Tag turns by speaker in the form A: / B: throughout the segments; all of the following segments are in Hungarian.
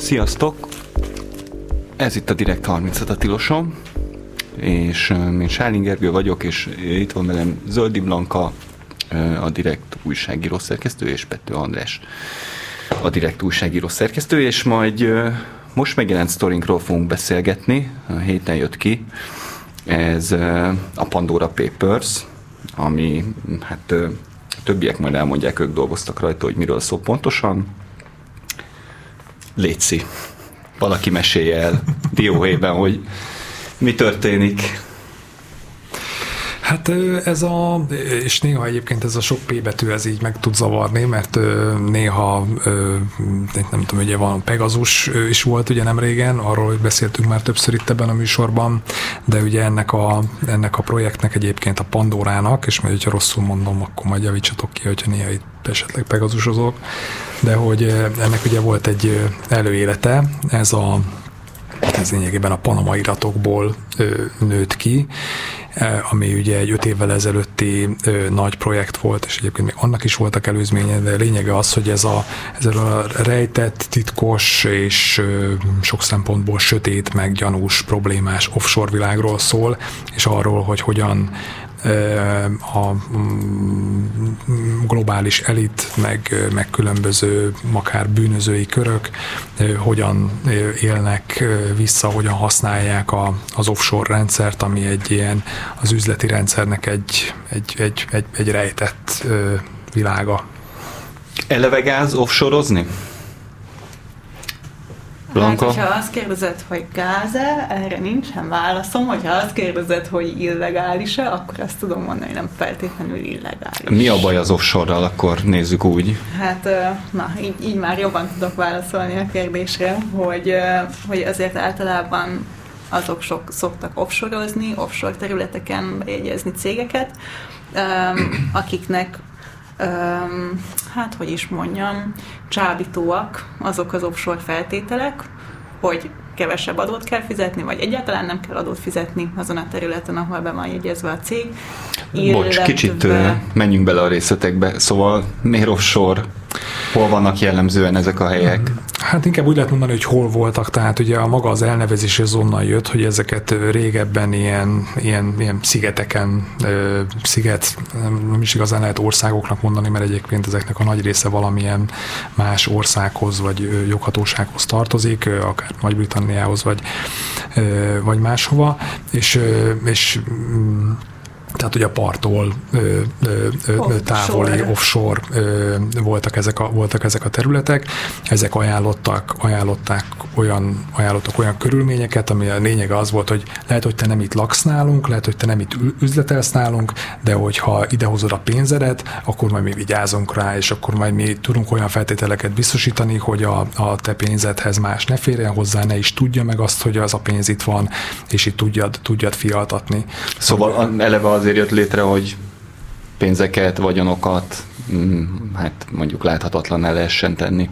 A: Sziasztok! Ez itt a Direkt 35 a Tilosom, és én Sáling Gergő vagyok, és itt van velem Zöldi Blanka, a Direkt újságíró szerkesztő, és Pető András, a Direkt újságíró szerkesztő, és majd most megjelent sztorinkról fogunk beszélgetni, a héten jött ki, ez a Pandora Papers, ami hát többiek majd elmondják, ők dolgoztak rajta, hogy miről szól pontosan. Léci, valaki mesélje el dióhéjben, hogy mi történik.
B: Hát ez a, és néha egyébként ez a sok P betű ez így meg tud zavarni, mert néha, nem tudom, ugye van Pegazus is volt ugye nem régen, arról hogy beszéltünk már többször itt ebben a műsorban, de ugye ennek a, ennek a projektnek egyébként a Pandorának, és majd, hogyha rosszul mondom, akkor majd javítsatok ki, hogyha néha itt esetleg Pegazusozok, de hogy ennek ugye volt egy előélete, ez a ez lényegében a Panama iratokból nőtt ki, ami ugye egy öt évvel ezelőtti nagy projekt volt, és egyébként még annak is voltak előzménye, de lényege az, hogy ez a, ez a rejtett, titkos és sok szempontból sötét, meg gyanús, problémás offshore világról szól, és arról, hogy hogyan a mm, globális elit, meg, meg különböző akár bűnözői körök hogyan élnek vissza, hogyan használják a, az offshore rendszert, ami egy ilyen az üzleti rendszernek egy, egy, egy, egy, egy rejtett világa.
A: Eleve gáz offshore-ozni?
C: Blanka? Hát, hogyha azt kérdezed, hogy gáz-e, erre nincsen válaszom. Hogyha azt kérdezed, hogy illegális-e, akkor azt tudom mondani, hogy nem feltétlenül illegális.
A: Mi a baj az offshore-ral, akkor nézzük úgy?
C: Hát, na, így, így már jobban tudok válaszolni a kérdésre, hogy, hogy azért általában azok sok szoktak offshore-ozni, offshore területeken bejegyezni cégeket, akiknek hát hogy is mondjam, csábítóak azok az offshore feltételek, hogy kevesebb adót kell fizetni, vagy egyáltalán nem kell adót fizetni azon a területen, ahol be van jegyezve a cég.
A: Bocs, kicsit menjünk bele a részletekbe. Szóval miért offshore? Hol vannak jellemzően ezek a helyek?
B: Hát inkább úgy lehet mondani, hogy hol voltak, tehát ugye a maga az elnevezés az onnan jött, hogy ezeket régebben ilyen, ilyen, ilyen szigeteken, sziget, nem is igazán lehet országoknak mondani, mert egyébként ezeknek a nagy része valamilyen más országhoz vagy joghatósághoz tartozik, akár Nagy-Britanniához vagy, vagy máshova, és, és mm, tehát ugye a parttól ö, ö, ö, távoli, offshore ö, voltak, ezek a, voltak ezek a területek. Ezek ajánlottak, ajánlották olyan, ajánlottak olyan körülményeket, ami a lényege az volt, hogy lehet, hogy te nem itt laksz nálunk, lehet, hogy te nem itt üzletelsz nálunk, de hogyha idehozod a pénzedet, akkor majd mi vigyázunk rá, és akkor majd mi tudunk olyan feltételeket biztosítani, hogy a, a te pénzedhez más ne férjen hozzá, ne is tudja meg azt, hogy az a pénz itt van, és itt tudjad, tudjad fialtatni.
A: Szóval eleve az azért jött létre, hogy pénzeket, vagyonokat, mm, hát mondjuk láthatatlan el lehessen tenni.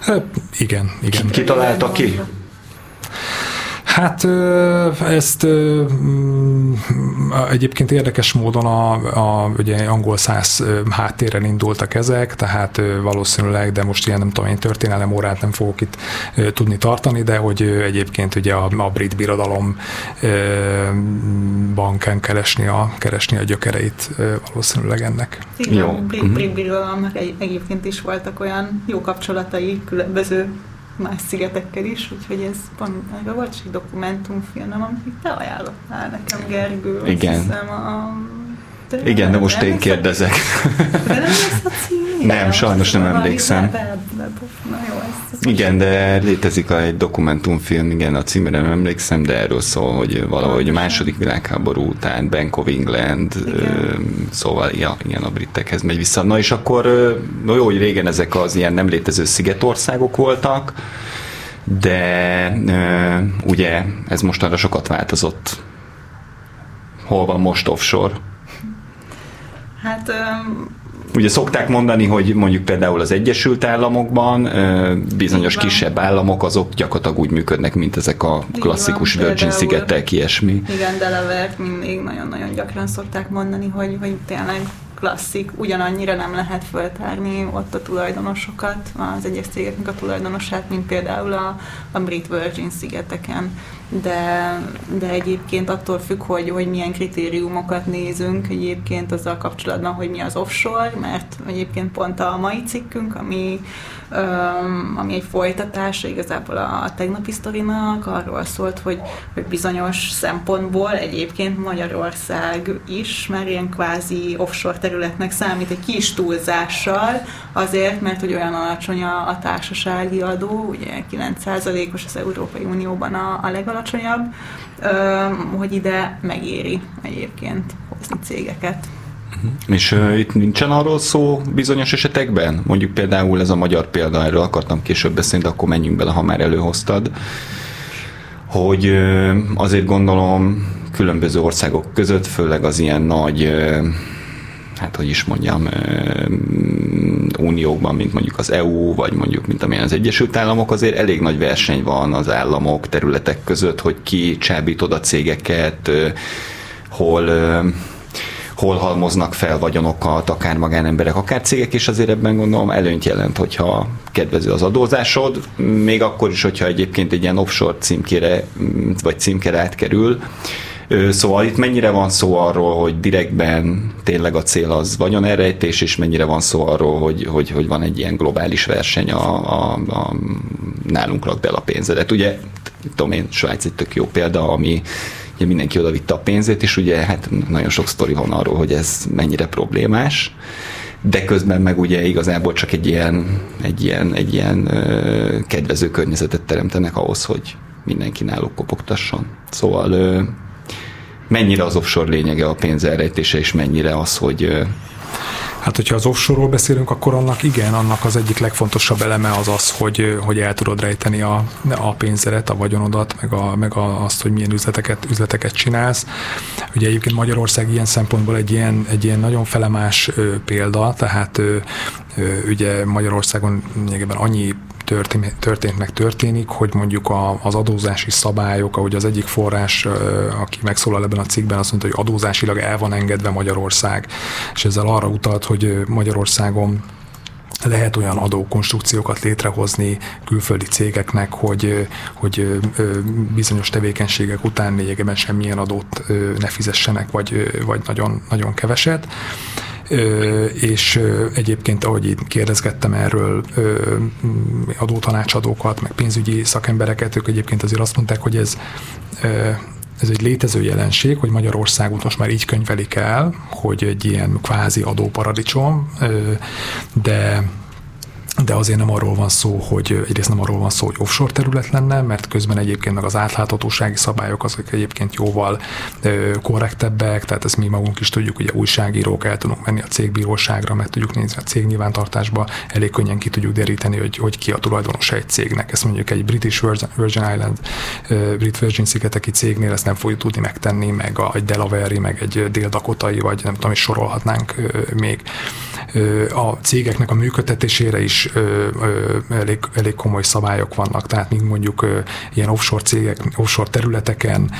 B: Hát, igen, igen.
A: Ki, ki találta ki?
B: Hát ezt mm, egyébként érdekes módon a, a ugye angol száz háttéren indultak ezek, tehát valószínűleg, de most ilyen nem tudom, én történelem órát nem fogok itt tudni tartani, de hogy egyébként ugye a, a brit birodalom bankán keresni a, keresni a gyökereit valószínűleg ennek.
C: Igen, jó. brit, brit mhm. birodalomnak egyébként is voltak olyan jó kapcsolatai különböző más szigetekkel is, úgyhogy ez pont, erről volt egy dokumentumfilm, amit te ajánlottál nekem, Gergő.
A: Igen.
C: Hiszem, a
A: Igen, de most én kérdezek.
C: Nem,
A: sajnos nem emlékszem. Igen, de létezik egy dokumentumfilm, igen, a címre nem emlékszem, de erről szól, hogy valahogy a második világháború után Bank of England, igen. szóval ja, igen, a britekhez megy vissza. Na és akkor, no jó, hogy régen ezek az ilyen nem létező szigetországok voltak, de ugye ez mostanra sokat változott. Hol van most offshore?
C: Hát um,
A: Ugye szokták mondani, hogy mondjuk például az Egyesült Államokban bizonyos kisebb államok azok gyakorlatilag úgy működnek, mint ezek a klasszikus van, Virgin szigetek, ilyesmi.
C: Igen, delaware mindig nagyon-nagyon gyakran szokták mondani, hogy, hogy tényleg klasszik, ugyanannyira nem lehet föltárni ott a tulajdonosokat, az egyes cégeknek a tulajdonosát, mint például a, a Brit Virgin szigeteken de, de egyébként attól függ, hogy, hogy milyen kritériumokat nézünk egyébként azzal kapcsolatban, hogy mi az offshore, mert egyébként pont a mai cikkünk, ami, ami egy folytatása igazából a, tegnapi sztorinak, arról szólt, hogy, hogy bizonyos szempontból egyébként Magyarország is már ilyen kvázi offshore területnek számít egy kis túlzással, azért, mert hogy olyan alacsony a, a társasági adó, ugye 9%-os az Európai Unióban a, a legalacsonyabb, alacsonyabb, hogy ide megéri egyébként hozni cégeket.
A: Uh-huh. És uh, itt nincsen arról szó bizonyos esetekben? Mondjuk például ez a magyar példa, erről akartam később beszélni, de akkor menjünk bele, ha már előhoztad, hogy uh, azért gondolom különböző országok között, főleg az ilyen nagy uh, hát hogy is mondjam, uniókban, mint mondjuk az EU, vagy mondjuk, mint amilyen az Egyesült Államok, azért elég nagy verseny van az államok, területek között, hogy ki csábít oda cégeket, hol hol halmoznak fel vagyonokat, akár magánemberek, akár cégek, és azért ebben gondolom előnyt jelent, hogyha kedvező az adózásod, még akkor is, hogyha egyébként egy ilyen offshore címkére, vagy címkére átkerül, Szóval itt mennyire van szó arról, hogy direktben tényleg a cél az vagyonerejtés, és mennyire van szó arról, hogy, hogy, hogy van egy ilyen globális verseny a, a, a nálunk rakd el a pénzedet. Ugye, tudom én, Svájc egy tök jó példa, ami ugye mindenki oda vitte a pénzét, és ugye hát nagyon sok sztori van arról, hogy ez mennyire problémás de közben meg ugye igazából csak egy ilyen, egy ilyen, egy ilyen ö, kedvező környezetet teremtenek ahhoz, hogy mindenki náluk kopogtasson. Szóval ö, mennyire az offshore lényege a pénz elrejtése, és mennyire az, hogy
B: Hát, hogyha az offshore-ról beszélünk, akkor annak igen, annak az egyik legfontosabb eleme az az, hogy, hogy el tudod rejteni a, a pénzedet, a vagyonodat, meg, a, meg a, azt, hogy milyen üzleteket, üzleteket csinálsz. Ugye egyébként Magyarország ilyen szempontból egy ilyen, egy ilyen nagyon felemás ö, példa, tehát ö, ö, ugye Magyarországon annyi történt, meg történik, hogy mondjuk a, az adózási szabályok, ahogy az egyik forrás, aki megszólal ebben a cikkben, azt mondta, hogy adózásilag el van engedve Magyarország, és ezzel arra utalt, hogy Magyarországon lehet olyan adókonstrukciókat létrehozni külföldi cégeknek, hogy, hogy bizonyos tevékenységek után lényegében semmilyen adót ne fizessenek, vagy, vagy nagyon, nagyon keveset és egyébként, ahogy én kérdezgettem erről adótanácsadókat, meg pénzügyi szakembereket, ők egyébként azért azt mondták, hogy ez ez egy létező jelenség, hogy Magyarországot most már így könyvelik el, hogy egy ilyen kvázi adóparadicsom, de de azért nem arról van szó, hogy egyrészt nem arról van szó, hogy offshore terület lenne, mert közben egyébként meg az átláthatósági szabályok azok egyébként jóval korrektebbek, tehát ezt mi magunk is tudjuk, hogy újságírók el tudunk menni a cégbíróságra, meg tudjuk nézni a cég nyilvántartásba, elég könnyen ki tudjuk deríteni, hogy, hogy ki a tulajdonosa egy cégnek. Ezt mondjuk egy British Virgin Island, Brit Virgin szigeteki cégnél ezt nem fogjuk tudni megtenni, meg a, egy Delaware-i, meg egy dél-dakotai, vagy nem tudom, is sorolhatnánk még. A cégeknek a működtetésére is ö, ö, elég, elég komoly szabályok vannak, tehát mint mondjuk ö, ilyen offshore cégek, offshore területeken,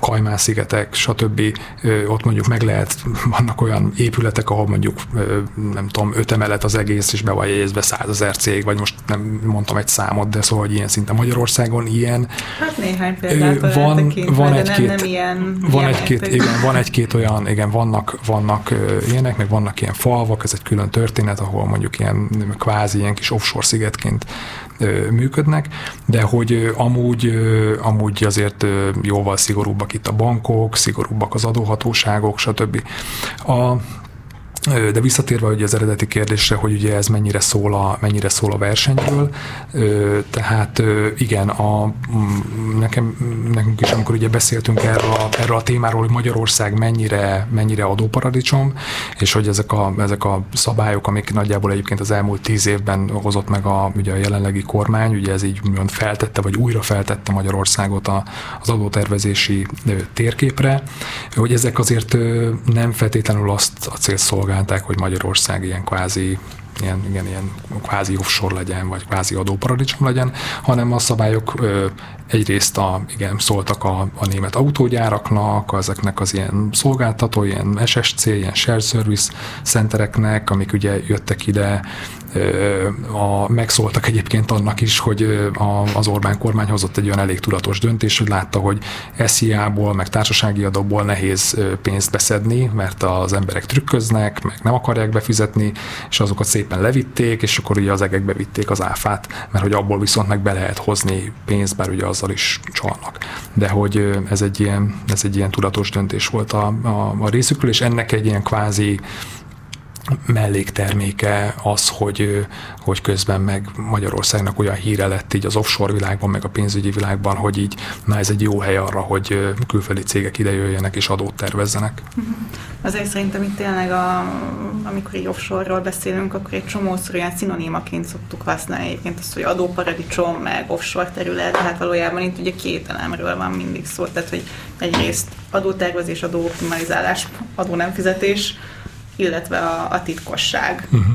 B: Kajmán-szigetek, stb. Ö, ott mondjuk meg lehet, vannak olyan épületek, ahol mondjuk ö, nem tudom, öt emelet az egész, és be van jegyezve százezer cég, vagy most nem mondtam egy számot, de szóval, hogy ilyen szinte Magyarországon ilyen.
C: Hát néhány példát
B: van, van egy-két,
C: nem, nem ilyen,
B: van egy-két, igen, van egy-két olyan, igen, vannak, vannak ilyenek, meg vannak ilyen falvak, ez egy külön történet, ahol mondjuk ilyen kvázi ilyen kis offshore szigetként működnek, de hogy amúgy, amúgy azért jóval szigorúbbak itt a bankok, szigorúbbak az adóhatóságok, stb. A, de visszatérve hogy az eredeti kérdésre, hogy ugye ez mennyire szól a, mennyire szól a versenyről, tehát igen, a, nekem, nekünk is, amikor ugye beszéltünk erről a, erről a témáról, hogy Magyarország mennyire, mennyire adóparadicsom, és hogy ezek a, ezek a szabályok, amik nagyjából egyébként az elmúlt tíz évben hozott meg a, ugye a jelenlegi kormány, ugye ez így feltette, vagy újra feltette Magyarországot a, az adótervezési térképre, hogy ezek azért nem feltétlenül azt a cél szolgálják, garantálták, hogy Magyarország ilyen kvázi ilyen, igen, ilyen kvázi offshore legyen, vagy kvázi adóparadicsom legyen, hanem a szabályok ö, egyrészt a, igen, szóltak a, a német autógyáraknak, ezeknek az ilyen szolgáltató, ilyen SSC, ilyen share service centereknek, amik ugye jöttek ide, a, megszóltak egyébként annak is, hogy a, az Orbán kormány hozott egy olyan elég tudatos döntés, hogy látta, hogy SZIA-ból, meg társasági adóból nehéz pénzt beszedni, mert az emberek trükköznek, meg nem akarják befizetni, és azokat szépen levitték, és akkor ugye az egekbe vitték az áfát, mert hogy abból viszont meg be lehet hozni pénzt, bár ugye azzal is csalnak. De hogy ez egy ilyen, ez egy ilyen tudatos döntés volt a, a, a részükről, és ennek egy ilyen kvázi mellékterméke az, hogy, hogy közben meg Magyarországnak olyan híre lett így az offshore világban, meg a pénzügyi világban, hogy így na ez egy jó hely arra, hogy külföldi cégek ide jöjjenek és adót tervezzenek.
C: Azért szerintem itt tényleg, a, amikor egy offshore-ról beszélünk, akkor egy csomószor olyan szinonímaként szoktuk használni egyébként azt, hogy adóparadicsom, meg offshore terület, tehát valójában itt ugye két elemről van mindig szó, tehát hogy egyrészt adótervezés, adóoptimalizálás, adó nem fizetés, illetve a, a titkosság. Uh-huh.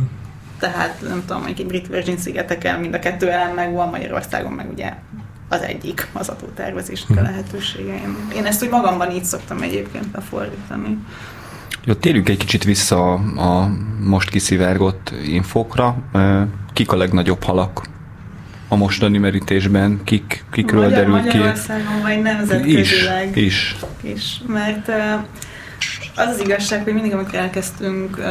C: Tehát nem tudom, hogy egy brit Virgin szigeteken mind a kettő elem megvan, Magyarországon meg ugye az egyik az adótervezésnek uh-huh. a mhm. lehetősége. Én, ezt úgy magamban így szoktam egyébként befordítani.
A: Jó, térjünk egy kicsit vissza a most kiszivárgott infokra. Kik a legnagyobb halak a mostani merítésben? Kik, kikről Magyar, derült
C: ki? Magyarországon vagy nemzetközileg.
A: Is, is.
C: is mert az az igazság, hogy mindig, amikor elkezdtünk uh,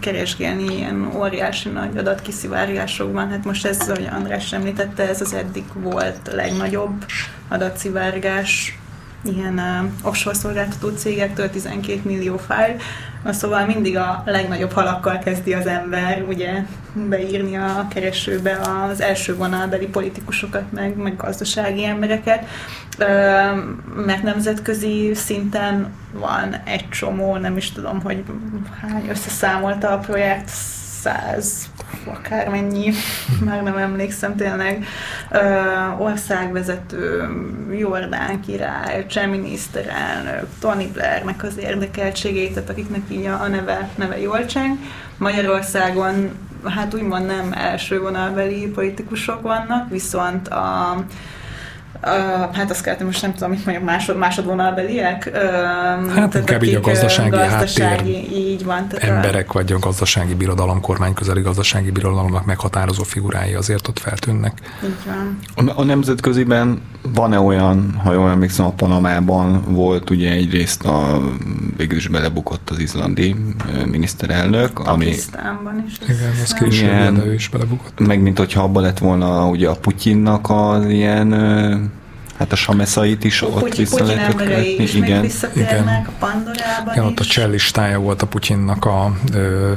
C: keresgélni ilyen óriási nagy adatkiszivárgásokban, hát most ez, ahogy András említette, ez az eddig volt a legnagyobb adatszivárgás ilyen uh, offshore szolgáltató cégektől 12 millió fájl, Szóval mindig a legnagyobb halakkal kezdi az ember ugye beírni a keresőbe az első vonalbeli politikusokat, meg, meg gazdasági embereket, mert nemzetközi szinten van egy csomó, nem is tudom, hogy hány összeszámolta a projekt, száz, akármennyi, már nem emlékszem tényleg, ö, országvezető, Jordán király, cseh miniszterelnök, Tony Blairnek az érdekeltségét, tehát akiknek így a, a neve, neve jól. Magyarországon hát úgymond nem első vonalbeli politikusok vannak, viszont a Uh, hát azt kellett, most nem tudom, mit mondjak, másod, másodvonalbeliek.
B: Uh, hát inkább így a gazdasági, gazdasági háttér
C: így van,
B: tehát emberek, a... vagy a gazdasági birodalom, kormány közeli gazdasági birodalomnak meghatározó figurái azért ott feltűnnek.
C: Így van.
A: A, a nemzetköziben van-e olyan, ha jól emlékszem, a Panamában volt ugye egyrészt a végül is belebukott az izlandi miniszterelnök,
C: ami... Pakisztánban is.
B: Igen, az később, ő is belebukott.
A: Meg mint hogyha abban lett volna ugye a Putyinnak az ilyen Hát a sameszait is ott Putyin, vissza
C: lehetett is igen. visszatérnek a Pandorában igen,
B: ott a cseh listája volt a Putyinnak a, ö,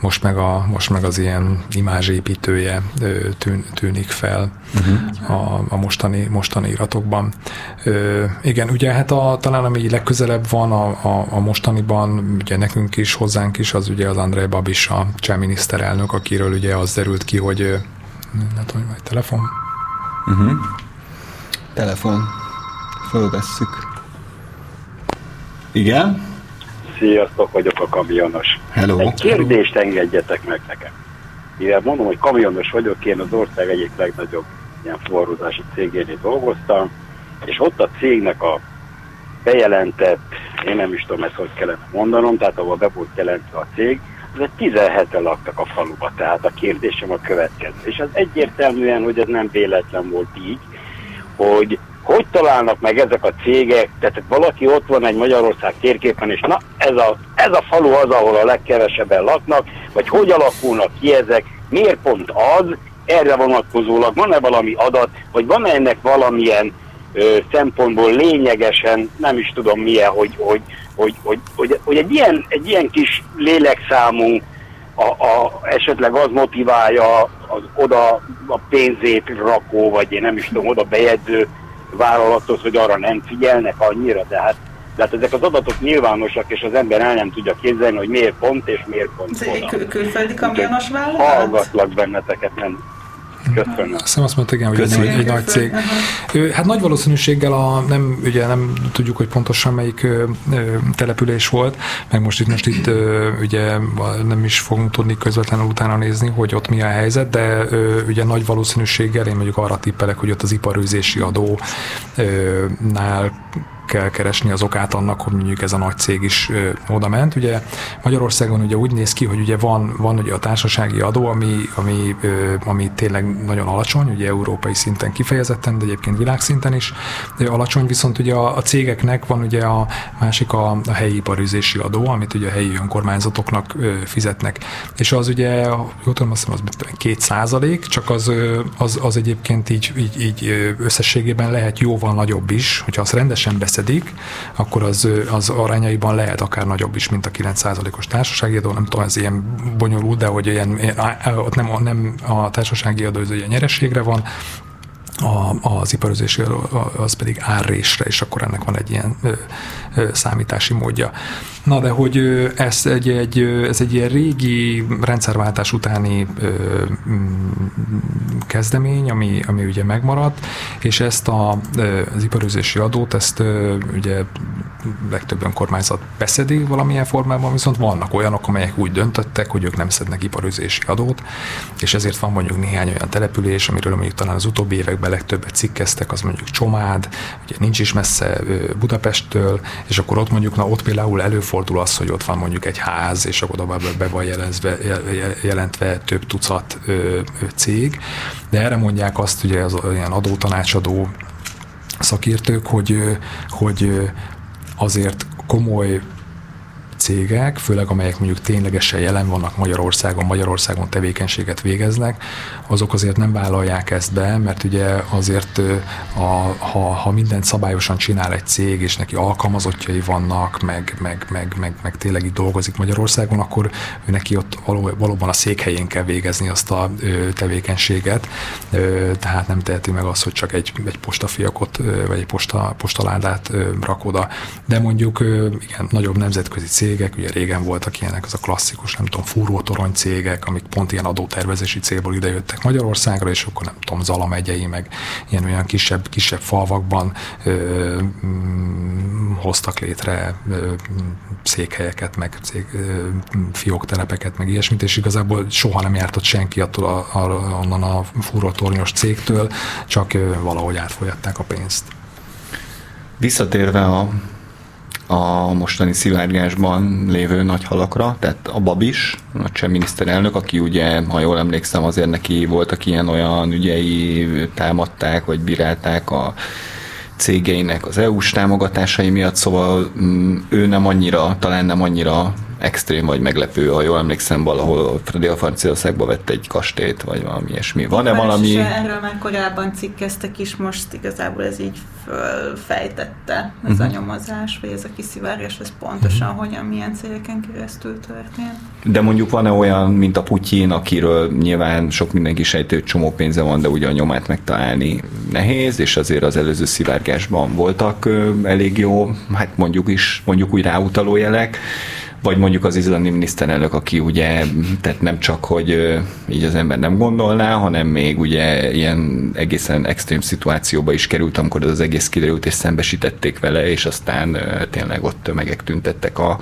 B: most, meg a, most meg az ilyen imázsépítője ö, tűn, tűnik fel uh-huh. a, a mostani, mostani iratokban. Ö, igen, ugye hát a, talán ami legközelebb van a, a, a mostaniban, ugye nekünk is, hozzánk is, az ugye az Andrei Babis, a cseh miniszterelnök, akiről ugye az derült ki, hogy nem tudom, hogy telefon.
A: Uh-huh. Telefon. Fölvesszük. Igen?
D: Sziasztok, vagyok a kamionos.
A: Hello.
D: Egy kérdést engedjetek meg nekem. Mivel mondom, hogy kamionos vagyok, én az ország egyik legnagyobb ilyen forrózási cégénél dolgoztam, és ott a cégnek a bejelentett, én nem is tudom ezt hogy kellene mondanom, tehát ahol be volt jelentve a cég, az egy 17 laktak a faluba, tehát a kérdésem a következő. És az egyértelműen, hogy ez nem véletlen volt így, hogy hogy találnak meg ezek a cégek, tehát valaki ott van egy Magyarország térképen, és na, ez a, ez a falu az, ahol a legkevesebben laknak, vagy hogy alakulnak ki ezek, miért pont az, erre vonatkozólag van-e valami adat, vagy van-e ennek valamilyen ö, szempontból lényegesen, nem is tudom milyen, hogy, hogy, hogy, hogy, hogy, hogy egy, ilyen, egy ilyen kis lélekszámú a, a, esetleg az motiválja az oda a pénzét rakó, vagy én nem is tudom, oda bejegyző vállalatot, hogy arra nem figyelnek annyira, de hát, de hát ezek az adatok nyilvánosak, és az ember el nem tudja képzelni, hogy miért pont és miért pont
C: Ez egy kül- külföldi kamionos vállalat?
D: Hallgatlak benneteket, nem Köszönöm.
B: Azt hiszem azt mondta, igen, hogy egy,
A: Köszönjük.
B: nagy- egy nagy cég. Hát nagy valószínűséggel a, nem, ugye nem tudjuk, hogy pontosan melyik ö, ö, település volt, meg most itt, most itt ö, ugye nem is fogunk tudni közvetlenül utána nézni, hogy ott mi a helyzet, de ö, ugye nagy valószínűséggel én mondjuk arra tippelek, hogy ott az iparőzési adónál kell keresni az okát annak, hogy mondjuk ez a nagy cég is oda ment. Ugye Magyarországon ugye úgy néz ki, hogy ugye van, van ugye a társasági adó, ami, ami, ami tényleg nagyon alacsony, ugye európai szinten kifejezetten, de egyébként világszinten is ö, alacsony, viszont ugye a, a cégeknek van ugye a másik a, a helyi iparüzési adó, amit ugye a helyi önkormányzatoknak fizetnek. És az ugye, jól tudom, azt hiszem, az két százalék, csak az, az, az egyébként így, így, így összességében lehet jóval nagyobb is, hogyha azt rendesen beszedik, akkor az, az arányaiban lehet akár nagyobb is, mint a 9%-os társasági adó. Nem tudom, ez ilyen bonyolult, de hogy ilyen, ilyen ott nem, nem a társasági adó, ez ugye nyerességre van, a, az iparozési az pedig árrésre, és akkor ennek van egy ilyen ö, ö, számítási módja. Na de hogy ez egy, egy, ez egy ilyen régi rendszerváltás utáni ö, mm, kezdemény, ami, ami ugye megmaradt, és ezt a, az iparozési adót, ezt ö, ugye legtöbb önkormányzat beszedi valamilyen formában, viszont vannak olyanok, amelyek úgy döntöttek, hogy ők nem szednek iparőzési adót, és ezért van mondjuk néhány olyan település, amiről mondjuk talán az utóbbi években legtöbbet cikkeztek, az mondjuk Csomád, ugye nincs is messze Budapesttől, és akkor ott mondjuk, na ott például előfordul az, hogy ott van mondjuk egy ház, és akkor oda be, van jelentve, jelentve több tucat cég, de erre mondják azt ugye az ilyen adótanácsadó szakértők, hogy, hogy azért komoly cégek, főleg amelyek mondjuk ténylegesen jelen vannak Magyarországon, Magyarországon tevékenységet végeznek, azok azért nem vállalják ezt be, mert ugye azért, a, ha, ha mindent szabályosan csinál egy cég, és neki alkalmazottjai vannak, meg, meg, meg, meg, meg tényleg itt dolgozik Magyarországon, akkor ő neki ott való, valóban a székhelyén kell végezni azt a ö, tevékenységet, ö, tehát nem teheti meg azt, hogy csak egy, egy postafiakot, vagy egy posta, postaládát ö, rak oda. De mondjuk ö, igen, nagyobb nemzetközi cégek, ugye régen voltak ilyenek, az a klasszikus, nem tudom, fúrótorony cégek, amik pont ilyen adótervezési célból idejöttek Magyarországra, és akkor nem tudom, Zala megyei, meg ilyen olyan kisebb, kisebb falvakban ö, mm, hoztak létre ö, székhelyeket, meg cég, ö, fióktelepeket, meg ilyesmit, és igazából soha nem járt ott senki attól a, a, onnan a fúrótornyos cégtől, csak ö, valahogy átfolyatták a pénzt.
A: Visszatérve a, a mostani szivárgásban lévő nagy halakra, tehát a Babis, a cseh miniszterelnök, aki ugye, ha jól emlékszem, azért neki voltak ilyen-olyan ügyei, támadták, vagy bírálták a cégeinek az EU-s támogatásai miatt, szóval mm, ő nem annyira, talán nem annyira extrém vagy meglepő, ha jól emlékszem, valahol Dél-Franciaországban vett egy kastélyt, vagy valami ilyesmi. Van-e valami...
C: is Erről már korábban cikkeztek is, most igazából ez így fölfejtette ez
A: Mhm.
C: a nyomozás, vagy ez a kiszivárgás, ez pontosan hogyan, milyen cégeken keresztül történt.
A: De mondjuk van-e olyan, mint a Putyin, akiről nyilván sok mindenki sejtő, csomó pénze van, de ugye a nyomát megtalálni nehéz, és azért az előző szivárgásban voltak elég jó, hát mondjuk is, mondjuk úgy ráutaló jelek, vagy mondjuk az izlandi miniszterelnök, aki ugye, tehát nem csak, hogy így az ember nem gondolná, hanem még ugye ilyen egészen extrém szituációba is került, amikor az egész kiderült, és szembesítették vele, és aztán tényleg ott tömegek tüntettek a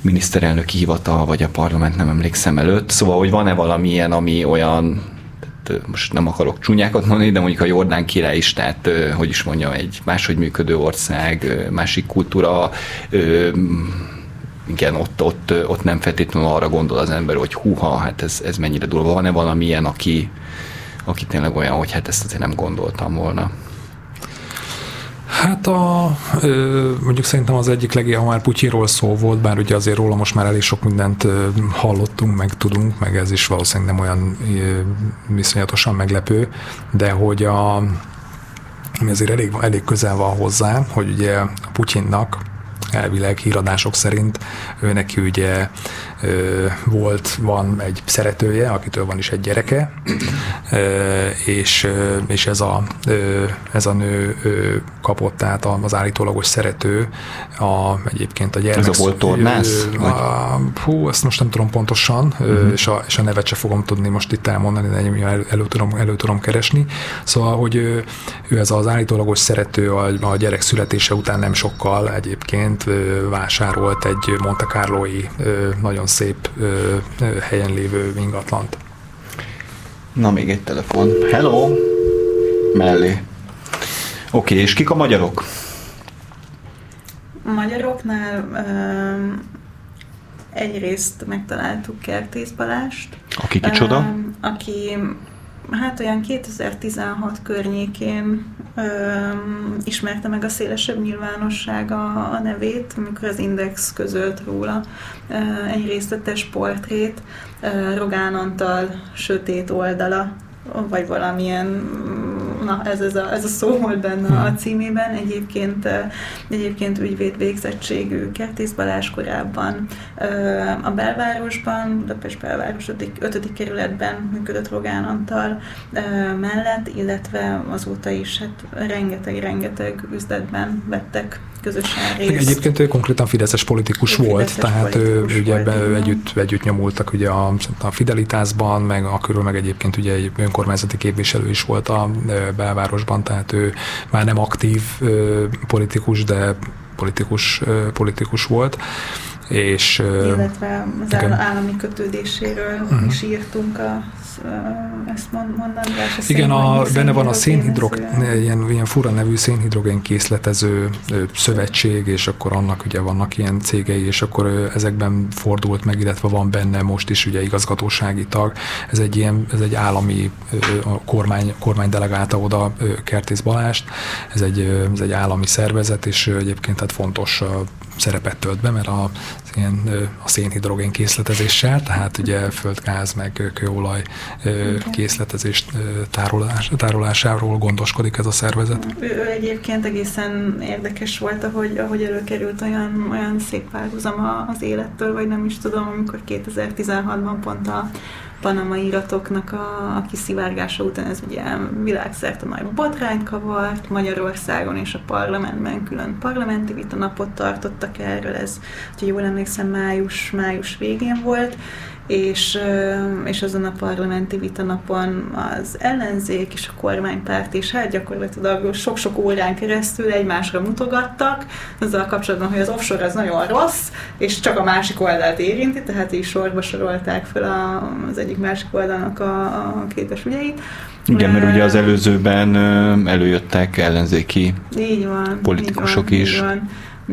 A: miniszterelnöki hivatal, vagy a parlament, nem emlékszem előtt. Szóval, hogy van-e valami ilyen, ami olyan, most nem akarok csúnyákat mondani, de mondjuk a Jordán király is, tehát, hogy is mondjam, egy máshogy működő ország, másik kultúra, igen, ott, ott, ott nem feltétlenül arra gondol az ember, hogy húha, hát ez, ez mennyire durva. Van-e valami ilyen, aki, aki tényleg olyan, hogy hát ezt azért nem gondoltam volna?
B: Hát a, mondjuk szerintem az egyik legjobb, ha már Putyinról szó volt, bár ugye azért róla most már elég sok mindent hallottunk, meg tudunk, meg ez is valószínűleg nem olyan ö, viszonyatosan meglepő, de hogy a, ami azért elég, elég közel van hozzá, hogy ugye a Putyinnak elvileg híradások szerint ő neki ugye volt, van egy szeretője, akitől van is egy gyereke, és, és ez, a, ez a nő kapott tehát az állítólagos szerető a, egyébként a gyermek.
A: Ez a volt tornász?
B: Hú, ezt most nem tudom pontosan, uh-huh. és, a, és a nevet se fogom tudni most itt elmondani, de elő, elő, tudom, elő tudom keresni. Szóval, hogy ő, ő ez az állítólagos szerető a, a gyerek születése után nem sokkal egyébként vásárolt egy Monte Carloi nagyon szép helyen lévő ingatlant.
A: Na, még egy telefon. Hello! Mellé. Oké, okay, és kik a magyarok?
C: A magyaroknál um, egyrészt megtaláltuk Kertész Balást.
A: Aki kicsoda? Um,
C: aki hát olyan 2016 környékén ö, ismerte meg a szélesebb nyilvánosság a, a nevét, amikor az Index közölt róla ö, egy részletes portrét, ö, Rogán Antal sötét oldala vagy valamilyen, na ez, ez, a, ez a szó volt benne a hmm. címében. Egyébként, egyébként ügyvéd végzettségű Kertész Balázs korábban a belvárosban, Budapest belváros 5. kerületben működött Rogán Antal mellett, illetve azóta is hát rengeteg-rengeteg üzletben vettek közösen részt.
B: Egyébként ő konkrétan fideszes politikus ő volt, fideszes tehát politikus ő, ugye volt, be, együtt, együtt nyomultak ugye a, a Fidelitásban, meg a körül meg egyébként ugye egy önkormányzati képviselő is volt a belvárosban, tehát ő már nem aktív politikus, de politikus, politikus volt. És,
C: Illetve az igen. állami kötődéséről uh-huh. is írtunk a ezt mondanám.
B: Igen, a, benne van a szénhidrog, ilyen, ilyen fura nevű szénhidrogén készletező szövetség, és akkor annak ugye vannak ilyen cégei, és akkor ezekben fordult meg, illetve van benne most is ugye igazgatósági tag. Ez egy ilyen, ez egy állami a kormány, kormány delegálta oda Kertész Balást, ez egy, ez egy állami szervezet, és egyébként hát fontos szerepet tölt be, mert a, ilyen, a szénhidrogén készletezéssel, tehát ugye földgáz meg kőolaj készletezés tárolás, tárolásáról gondoskodik ez a szervezet.
C: Ő egyébként egészen érdekes volt, ahogy, ahogy előkerült olyan, olyan szép párhuzam az élettől, vagy nem is tudom, amikor 2016-ban pont a Panama iratoknak a, a kiszivárgása után ez ugye világszerte nagy botrányt kavart, Magyarországon és a parlamentben külön parlamenti vita napot tartottak erről, ez, hogy jól emlékszem, május, május végén volt, és, és azon a parlamenti vitanapon az ellenzék és a kormánypárt is hát gyakorlatilag sok-sok órán keresztül egymásra mutogattak, azzal kapcsolatban, hogy az offshore az nagyon rossz, és csak a másik oldalt érinti, tehát így sorba sorolták fel az egyik másik oldalnak a, a kétes ügyeit.
A: Igen, mert ugye az előzőben előjöttek ellenzéki így van, politikusok
C: így
A: van, is.
C: Így van.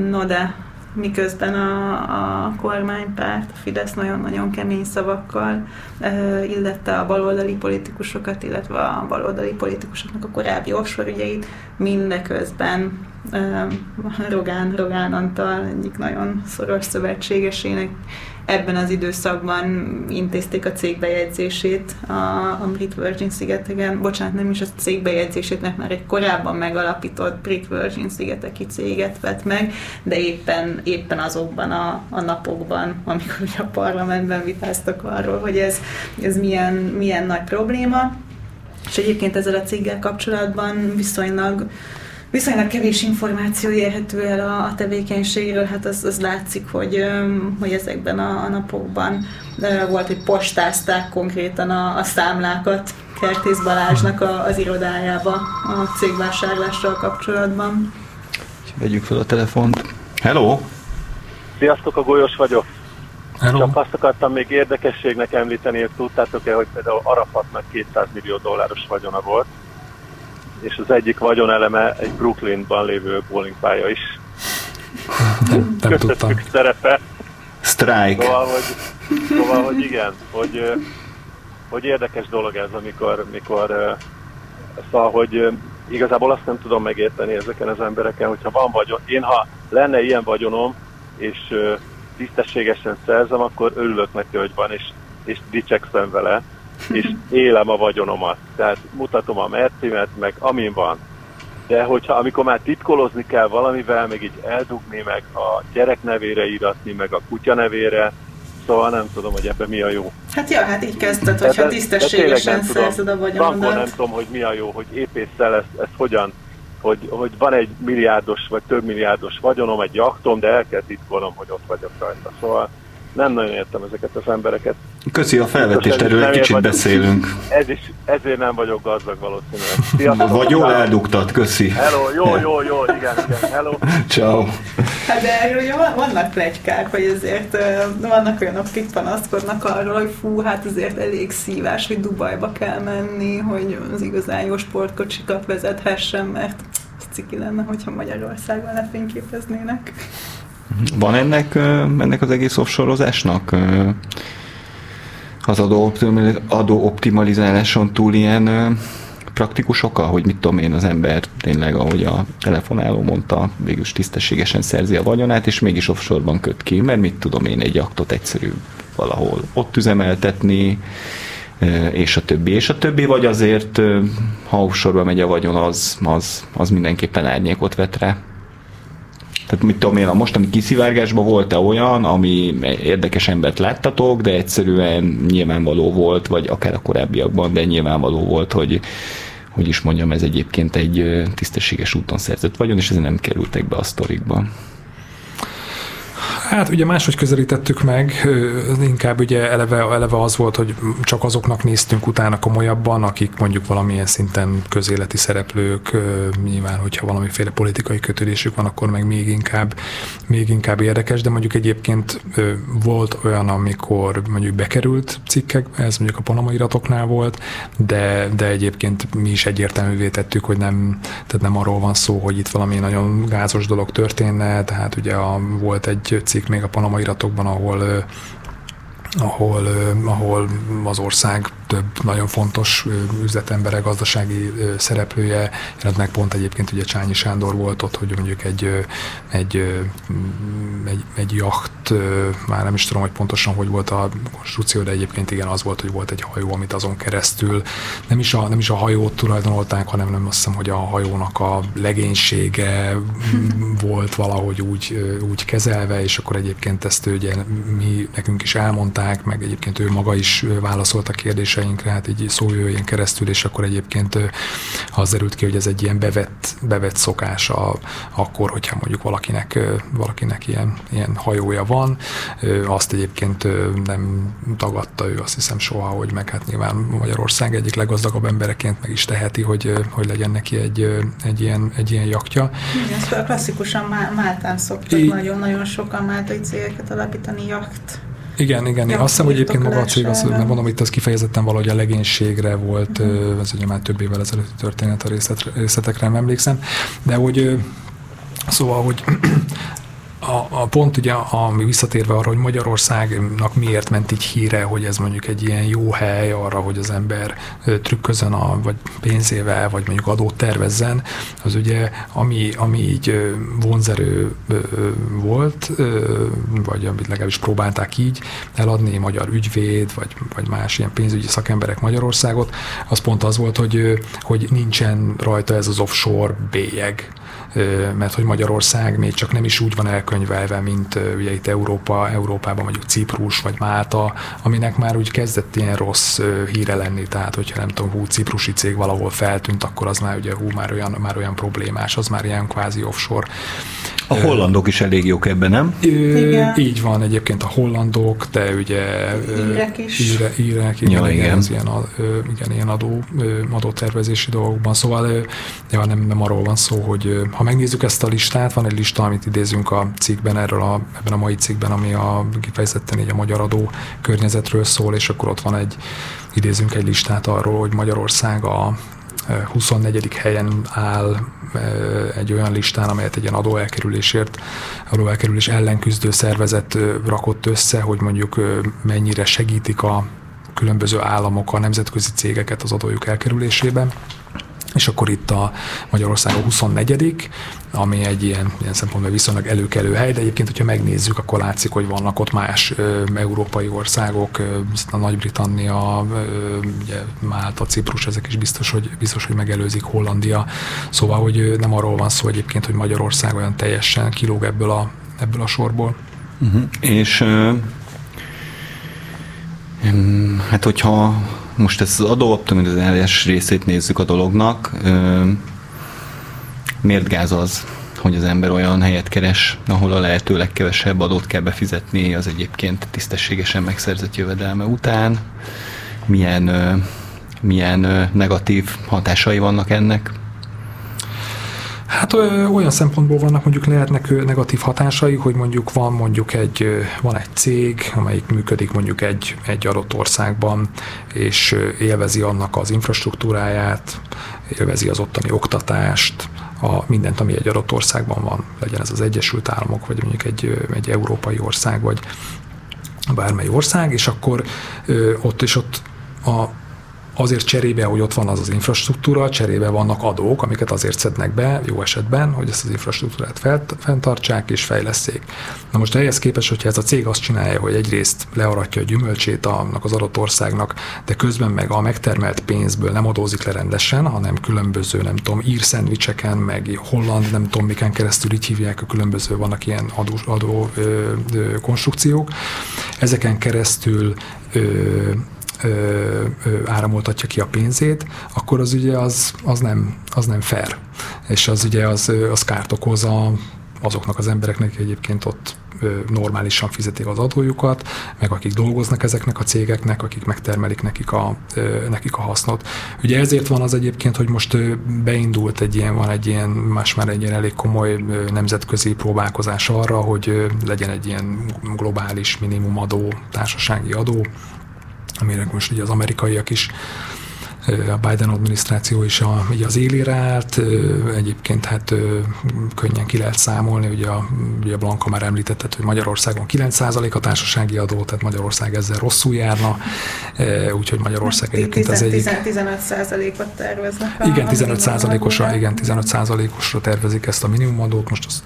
C: No de miközben a, a kormánypárt, a Fidesz nagyon-nagyon kemény szavakkal uh, illette a baloldali politikusokat, illetve a baloldali politikusoknak a korábbi offshore ügyeit, mindeközben Rogán, Rogán Antal egyik nagyon szoros szövetségesének ebben az időszakban intézték a cégbejegyzését a, a Brit Virgin szigeteken. Bocsánat, nem is a cégbejegyzését, mert már egy korábban megalapított Brit Virgin szigeteki céget vett meg, de éppen, éppen azokban a, a napokban, amikor a parlamentben vitáztak arról, hogy ez, ez milyen, milyen nagy probléma. És egyébként ezzel a céggel kapcsolatban viszonylag viszonylag kevés információ érhető el a, a tevékenységről, hát az, az látszik, hogy, hogy ezekben a, a napokban volt, hogy postázták konkrétan a, a számlákat Kertész Balázsnak a, az irodájába a cégvásárlással kapcsolatban.
A: Vegyük fel a telefont. Hello!
E: Sziasztok, a Golyos vagyok. Hello. Csak azt akartam még érdekességnek említeni, hogy tudtátok-e, hogy például Arafatnak 200 millió dolláros vagyona volt, és az egyik vagyoneleme egy Brooklynban lévő bowlingpálya is.
B: Nem, nem tudtam.
E: szerepe.
A: Strike.
E: Szóval, hogy, szóval, hogy igen, hogy, hogy érdekes dolog ez, amikor, amikor szóval, hogy igazából azt nem tudom megérteni ezeken az embereken, hogyha van vagyon, én ha lenne ilyen vagyonom, és tisztességesen szerzem, akkor örülök neki, hogy van, és, és dicsekszem vele, és élem a vagyonomat. Tehát mutatom a mercimet, meg amin van. de hogyha amikor már titkolozni kell valamivel, meg így eldugni, meg a gyerek nevére íratni, meg a kutya nevére, szóval nem tudom, hogy ebben mi a jó.
C: Hát ja, hát így kezdted, hogyha de, tisztességesen szerzed a vagyonodat.
E: nem tudom, hogy mi a jó, hogy épésszel ezt, ezt hogyan, hogy, hogy van egy milliárdos vagy több milliárdos vagyonom, egy jaktom, de el kell titkolnom, hogy ott vagyok rajta. Szóval nem nagyon értem ezeket az embereket.
A: Köszi a felvetést, erről egy kicsit vagyok, beszélünk.
E: Ez is, ezért nem vagyok gazdag valószínűleg.
A: Sziasztok, Vagy jól eldugtad, köszi.
E: Hello, jó, jó, jó, igen, igen, hello.
A: Ciao.
C: Hát de erről ugye vannak plegykák, hogy azért vannak olyanok, akik panaszkodnak arról, hogy fú, hát azért elég szívás, hogy Dubajba kell menni, hogy az igazán jó sportkocsikat vezethessen, mert ciki lenne, hogyha Magyarországon lefényképeznének.
A: Van ennek, ennek az egész offshore-ozásnak az adó optimalizáláson túl ilyen praktikus oka, hogy mit tudom én, az ember tényleg, ahogy a telefonáló mondta, végülis tisztességesen szerzi a vagyonát, és mégis offshore-ban köt ki, mert mit tudom én, egy aktot egyszerű valahol ott üzemeltetni, és a többi, és a többi, vagy azért, ha offshore megy a vagyon, az, az, az mindenképpen árnyékot vet rá. Tehát mit tudom én, a mostani kiszivárgásban volt-e olyan, ami érdekes embert láttatok, de egyszerűen nyilvánvaló volt, vagy akár a korábbiakban, de nyilvánvaló volt, hogy hogy is mondjam, ez egyébként egy tisztességes úton szerzett vagyon, és ezért nem kerültek be a sztorikba.
B: Hát ugye máshogy közelítettük meg, inkább ugye eleve, eleve az volt, hogy csak azoknak néztünk utána komolyabban, akik mondjuk valamilyen szinten közéleti szereplők, nyilván, hogyha valamiféle politikai kötődésük van, akkor meg még inkább, még inkább érdekes, de mondjuk egyébként volt olyan, amikor mondjuk bekerült cikkek, ez mondjuk a Panama iratoknál volt, de, de egyébként mi is egyértelművé tettük, hogy nem, tehát nem arról van szó, hogy itt valami nagyon gázos dolog történne, tehát ugye a, volt egy cikk még a Panama iratokban, ahol ahol, ahol az ország több nagyon fontos üzletembere, gazdasági szereplője, meg pont egyébként ugye Csányi Sándor volt ott, hogy mondjuk egy, egy, egy, egy jacht, már nem is tudom, hogy pontosan hogy volt a konstrukció, de egyébként igen, az volt, hogy volt egy hajó, amit azon keresztül nem is a, nem is a hajót tulajdonolták, hanem nem azt hiszem, hogy a hajónak a legénysége volt valahogy úgy, úgy kezelve, és akkor egyébként ezt ugye mi nekünk is elmondták, meg egyébként ő maga is válaszolt a kérdésre, kérdéseinkre, hát így szójöjjén keresztül, és akkor egyébként az derült ki, hogy ez egy ilyen bevett, bevett szokás a, akkor, hogyha mondjuk valakinek, valakinek ilyen, ilyen hajója van, azt egyébként nem tagadta ő azt hiszem soha, hogy meg hát nyilván Magyarország egyik leggazdagabb embereként meg is teheti, hogy, hogy legyen neki egy, egy, ilyen, egy ilyen jaktja.
C: Igen, szóval klasszikusan Máltán szoktak nagyon-nagyon sokan máltai cégeket alapítani jakt
B: igen, igen. Ja, azt hiszem, hogy egyébként maga a cég, az, mert mondom, itt az kifejezetten valahogy a legénységre volt, uh-huh. ez ugye már több évvel ezelőtti történet, a részlet, részletekre nem emlékszem, de hogy Szóval, hogy a, a pont ugye, ami visszatérve arra, hogy Magyarországnak miért ment így híre, hogy ez mondjuk egy ilyen jó hely arra, hogy az ember trükközön a, vagy pénzével, vagy mondjuk adót tervezzen, az ugye, ami, ami így vonzerő volt, vagy amit legalábbis próbálták így eladni, magyar ügyvéd, vagy, vagy más ilyen pénzügyi szakemberek Magyarországot, az pont az volt, hogy, hogy nincsen rajta ez az offshore bélyeg, mert hogy Magyarország még csak nem is úgy van elkönyvelve, mint ugye itt Európa, Európában mondjuk Ciprus vagy Málta, aminek már úgy kezdett ilyen rossz híre lenni, tehát hogyha nem tudom, hú, ciprusi cég valahol feltűnt, akkor az már ugye hú, már olyan, már olyan problémás, az már ilyen kvázi offshore.
A: A hollandok is elég jók ebben, nem?
B: Igen. Így van, egyébként a hollandok, de ugye
C: írek is.
B: Íre, írek, igen, ja, igen. Az ilyen, igen, ilyen adó, adótervezési dolgokban. Szóval ja, nem, nem arról van szó, hogy ha megnézzük ezt a listát, van egy lista, amit idézünk a cikkben, erről a, ebben a mai cikkben, ami a, kifejezetten így a magyar adó környezetről szól, és akkor ott van egy, idézünk egy listát arról, hogy Magyarország a 24. helyen áll egy olyan listán, amelyet egy ilyen adóelkerülésért, adóelkerülés ellen küzdő szervezet rakott össze, hogy mondjuk mennyire segítik a különböző államok a nemzetközi cégeket az adójuk elkerülésében és akkor itt a Magyarország a 24 ami egy ilyen, ilyen szempontból viszonylag előkelő hely, de egyébként, hogyha megnézzük, akkor látszik, hogy vannak ott más ö, európai országok, ö, a Nagy-Britannia, ö, ugye Málta, Ciprus, ezek is biztos, hogy, biztos, hogy megelőzik Hollandia. Szóval, hogy nem arról van szó egyébként, hogy Magyarország olyan teljesen kilóg ebből a, ebből a sorból.
A: Uh-huh. És hát hogyha most ezt az adóoptimalizálás részét nézzük a dolognak, miért gáz az, hogy az ember olyan helyet keres, ahol a lehető legkevesebb adót kell befizetni az egyébként tisztességesen megszerzett jövedelme után, milyen, milyen negatív hatásai vannak ennek?
B: Hát olyan szempontból vannak mondjuk lehetnek negatív hatásai, hogy mondjuk van mondjuk egy, van egy cég, amelyik működik mondjuk egy, egy adott országban, és élvezi annak az infrastruktúráját, élvezi az ottani oktatást, a mindent, ami egy adott országban van, legyen ez az Egyesült Államok, vagy mondjuk egy, egy európai ország, vagy bármely ország, és akkor ott és ott a azért cserébe, hogy ott van az az infrastruktúra, cserébe vannak adók, amiket azért szednek be, jó esetben, hogy ezt az infrastruktúrát felt, fenntartsák és fejleszék. Na most ehhez képest, hogyha ez a cég azt csinálja, hogy egyrészt learatja a gyümölcsét annak az adott országnak, de közben meg a megtermelt pénzből nem adózik le rendesen, hanem különböző, nem tudom, ír szendvicseken, meg holland, nem tudom, miken keresztül így hívják, a különböző vannak ilyen adó, adó ö, ö, konstrukciók. Ezeken keresztül ö, ö, ö, áramoltatja ki a pénzét, akkor az ugye az, az, nem, az nem fair. És az ugye az, az kárt okoz a, azoknak az embereknek egyébként ott normálisan fizetik az adójukat, meg akik dolgoznak ezeknek a cégeknek, akik megtermelik nekik a, nekik a hasznot. Ugye ezért van az egyébként, hogy most beindult egy ilyen, van egy ilyen, más már egy ilyen elég komoly nemzetközi próbálkozás arra, hogy legyen egy ilyen globális minimumadó, társasági adó, amire most ugye az amerikaiak is a Biden adminisztráció is a, ugye az élére állt, egyébként hát könnyen ki lehet számolni, ugye a, ugye Blanka már említette, hogy Magyarországon 9% a társasági adó, tehát Magyarország ezzel rosszul járna, úgyhogy Magyarország egyébként az egyik...
C: 15%-ot terveznek.
B: A, igen, 15%-osra, igen, 15%-osra tervezik ezt a minimumadót, most az,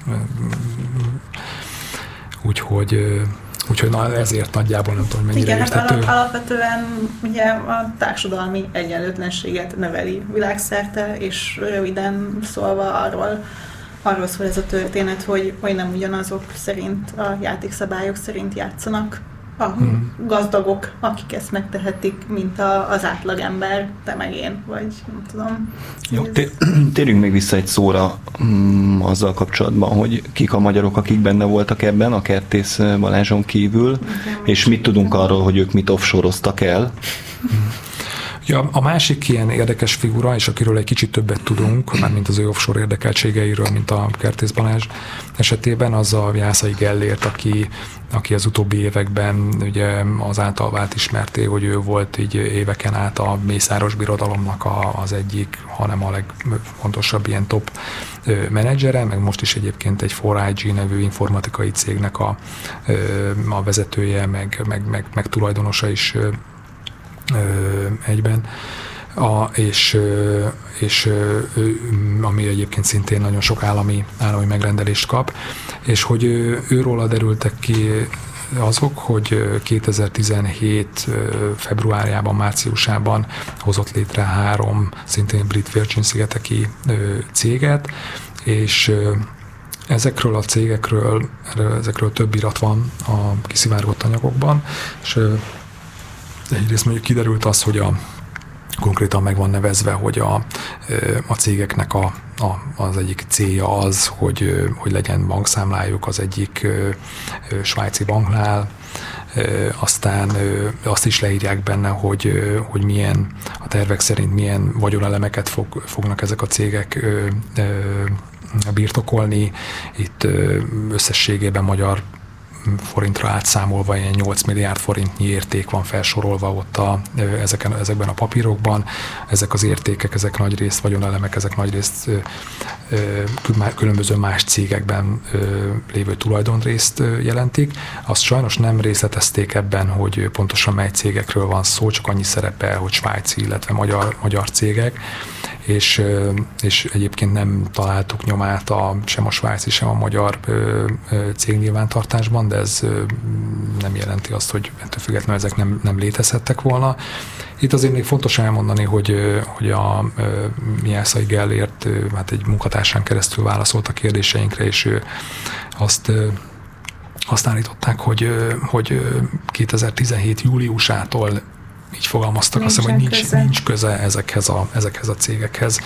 B: úgyhogy Úgyhogy na, ezért nagyjából nem tudom, mennyire
C: Igen, hát
B: érthető.
C: Hát alapvetően ugye a társadalmi egyenlőtlenséget növeli világszerte, és röviden szólva arról, arról szól ez a történet, hogy, hogy nem ugyanazok szerint, a játékszabályok szerint játszanak a hmm. gazdagok, akik ezt megtehetik, mint a, az átlagember, te meg én, vagy nem tudom.
A: Jó, térjünk még vissza egy szóra mm, azzal kapcsolatban, hogy kik a magyarok, akik benne voltak ebben, a Kertész Balázson kívül, Igen, és mit tudunk arról, hogy ők mit offshore el.
B: Ja, a másik ilyen érdekes figura, és akiről egy kicsit többet tudunk, már mint az ő offshore érdekeltségeiről, mint a Kertész Balázs esetében, az a Jászai Gellért, aki, aki az utóbbi években ugye az által vált ismerté, hogy ő volt így éveken át a Mészáros Birodalomnak a, az egyik, hanem a legfontosabb ilyen top menedzsere, meg most is egyébként egy 4IG nevű informatikai cégnek a, a vezetője, meg, meg, meg, meg tulajdonosa is egyben. A, és, és ami egyébként szintén nagyon sok állami, állami megrendelést kap, és hogy őróla derültek ki azok, hogy 2017 februárjában, márciusában hozott létre három szintén brit Virgin szigeteki céget, és ezekről a cégekről, ezekről több irat van a kiszivárgott anyagokban, és egyrészt mondjuk kiderült az, hogy a konkrétan meg van nevezve, hogy a, a cégeknek a, a, az egyik célja az, hogy, hogy legyen bankszámlájuk az egyik svájci banknál, aztán azt is leírják benne, hogy, hogy milyen a tervek szerint milyen vagyonelemeket fog, fognak ezek a cégek birtokolni. Itt összességében magyar forintra átszámolva ilyen 8 milliárd forintnyi érték van felsorolva ott a, ezeken, ezekben a papírokban. Ezek az értékek, ezek nagy részt vagyonelemek, ezek nagy részt különböző más cégekben lévő tulajdonrészt jelentik. Azt sajnos nem részletezték ebben, hogy pontosan mely cégekről van szó, csak annyi szerepel, hogy svájci, illetve magyar, magyar cégek és, és egyébként nem találtuk nyomát a, sem a svájci, sem a magyar cég nyilvántartásban, de ez nem jelenti azt, hogy ettől függetlenül ezek nem, nem létezhettek volna. Itt azért még fontos elmondani, hogy, hogy a Miászai Gellért hát egy munkatársán keresztül válaszolt a kérdéseinkre, és ő azt azt állították, hogy, hogy 2017 júliusától így fogalmaztak, azt hiszem, hogy nincs, köze. nincs köze ezekhez a, ezekhez a cégekhez.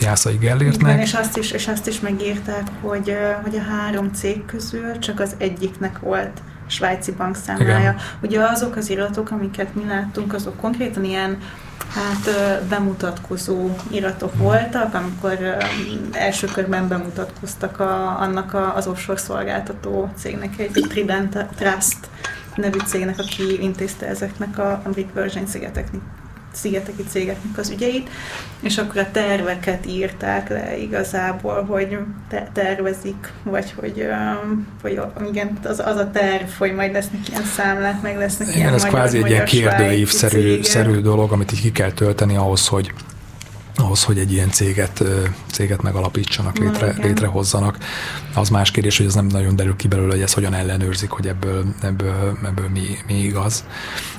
B: Jászai Gellértnek. Igen,
C: és azt is, és azt is megírták, hogy, hogy a három cég közül csak az egyiknek volt svájci bankszámlája. Igen. Ugye azok az iratok, amiket mi láttunk, azok konkrétan ilyen hát bemutatkozó iratok hmm. voltak, amikor első körben bemutatkoztak a, annak a, az offshore szolgáltató cégnek, egy Trident Trust nevű cégnek, aki intézte ezeknek a, Big Virgin szigeteknek szigeteki cégeknek az ügyeit, és akkor a terveket írták le igazából, hogy te- tervezik, vagy hogy, hogy igen, az, az a terv, hogy majd lesznek ilyen számlák, meg lesznek igen, ilyen
B: ez magyar, kvázi egy ilyen kérdőívszerű szerű dolog, amit így ki kell tölteni ahhoz, hogy ahhoz, hogy egy ilyen céget, céget megalapítsanak, létre, létrehozzanak. Az más kérdés, hogy ez nem nagyon derül ki belőle, hogy ezt hogyan ellenőrzik, hogy ebből, ebből, ebből mi, mi igaz.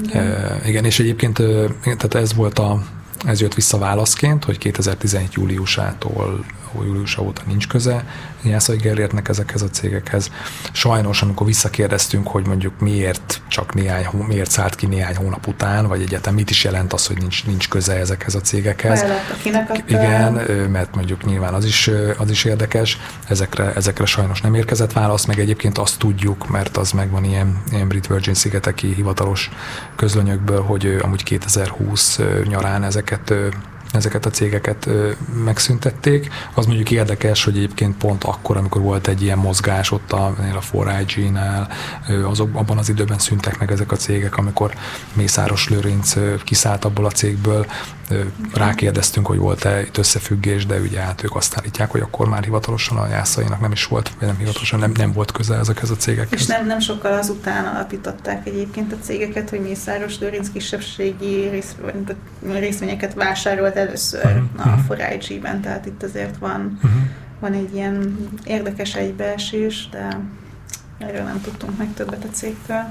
B: Igen. E, igen, és egyébként tehát ez volt a, ez jött vissza válaszként, hogy 2017 júliusától júliusa óta nincs köze Jászai Gellértnek ezekhez a cégekhez. Sajnos, amikor visszakérdeztünk, hogy mondjuk miért csak néhány, miért szállt ki néhány hónap után, vagy egyetem mit is jelent az, hogy nincs, nincs köze ezekhez a cégekhez. Igen, mert mondjuk nyilván az is, az is érdekes. Ezekre, ezekre sajnos nem érkezett válasz, meg egyébként azt tudjuk, mert az megvan ilyen, ilyen Brit Virgin szigeteki hivatalos közlönyökből, hogy amúgy 2020 nyarán ezeket ezeket a cégeket megszüntették. Az mondjuk érdekes, hogy egyébként pont akkor, amikor volt egy ilyen mozgás ott a, a 4IG-nál, azok, abban az időben szüntek meg ezek a cégek, amikor Mészáros Lőrinc kiszállt abból a cégből, rákérdeztünk, hogy volt-e itt összefüggés, de ugye hát ők azt állítják, hogy akkor már hivatalosan a jászainak nem is volt, vagy nem hivatalosan nem, nem volt köze ezekhez a cégekhez.
C: És nem, nem sokkal azután alapították egyébként a cégeket, hogy Mészáros Lőrinc kisebbségi rész, részvényeket vásárolt először uh-huh. a 4IG-ben, tehát itt azért van, uh-huh. van egy ilyen érdekes egybeesés, de Erről nem tudtunk meg többet a cégtől.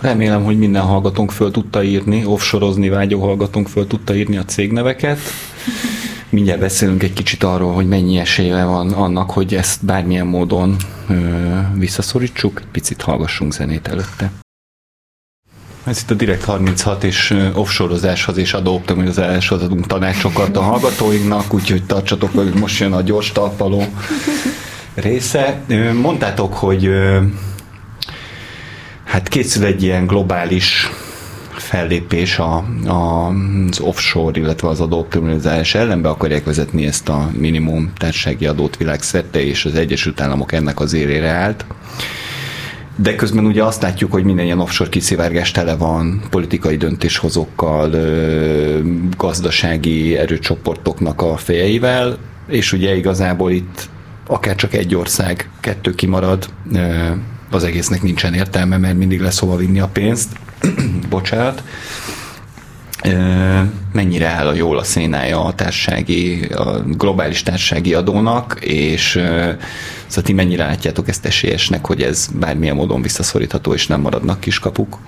A: Remélem, hogy minden hallgatónk föl tudta írni, offsorozni vágyó hallgatónk föl tudta írni a cégneveket. Mindjárt beszélünk egy kicsit arról, hogy mennyi esélye van annak, hogy ezt bármilyen módon ö, visszaszorítsuk. Picit hallgassunk zenét előtte. Ez itt a Direkt 36 és offshorozáshoz és adóoptimizáláshoz adunk tanácsokat a hallgatóinknak, úgyhogy tartsatok velük, most jön a gyors talpaló része. Mondtátok, hogy hát készül egy ilyen globális fellépés a, a, az offshore, illetve az adóoptimalizálás ellen, be akarják vezetni ezt a minimum társasági adót világszerte, és az Egyesült Államok ennek az érére állt. De közben ugye azt látjuk, hogy minden ilyen offshore kiszivárgás tele van politikai döntéshozókkal, gazdasági erőcsoportoknak a fejeivel, és ugye igazából itt akár csak egy ország, kettő kimarad, az egésznek nincsen értelme, mert mindig lesz hova vinni a pénzt. Bocsánat. Mennyire áll a jól a szénája a társasági, a globális társasági adónak, és szóval ti mennyire látjátok ezt esélyesnek, hogy ez bármilyen módon visszaszorítható, és nem maradnak kiskapuk?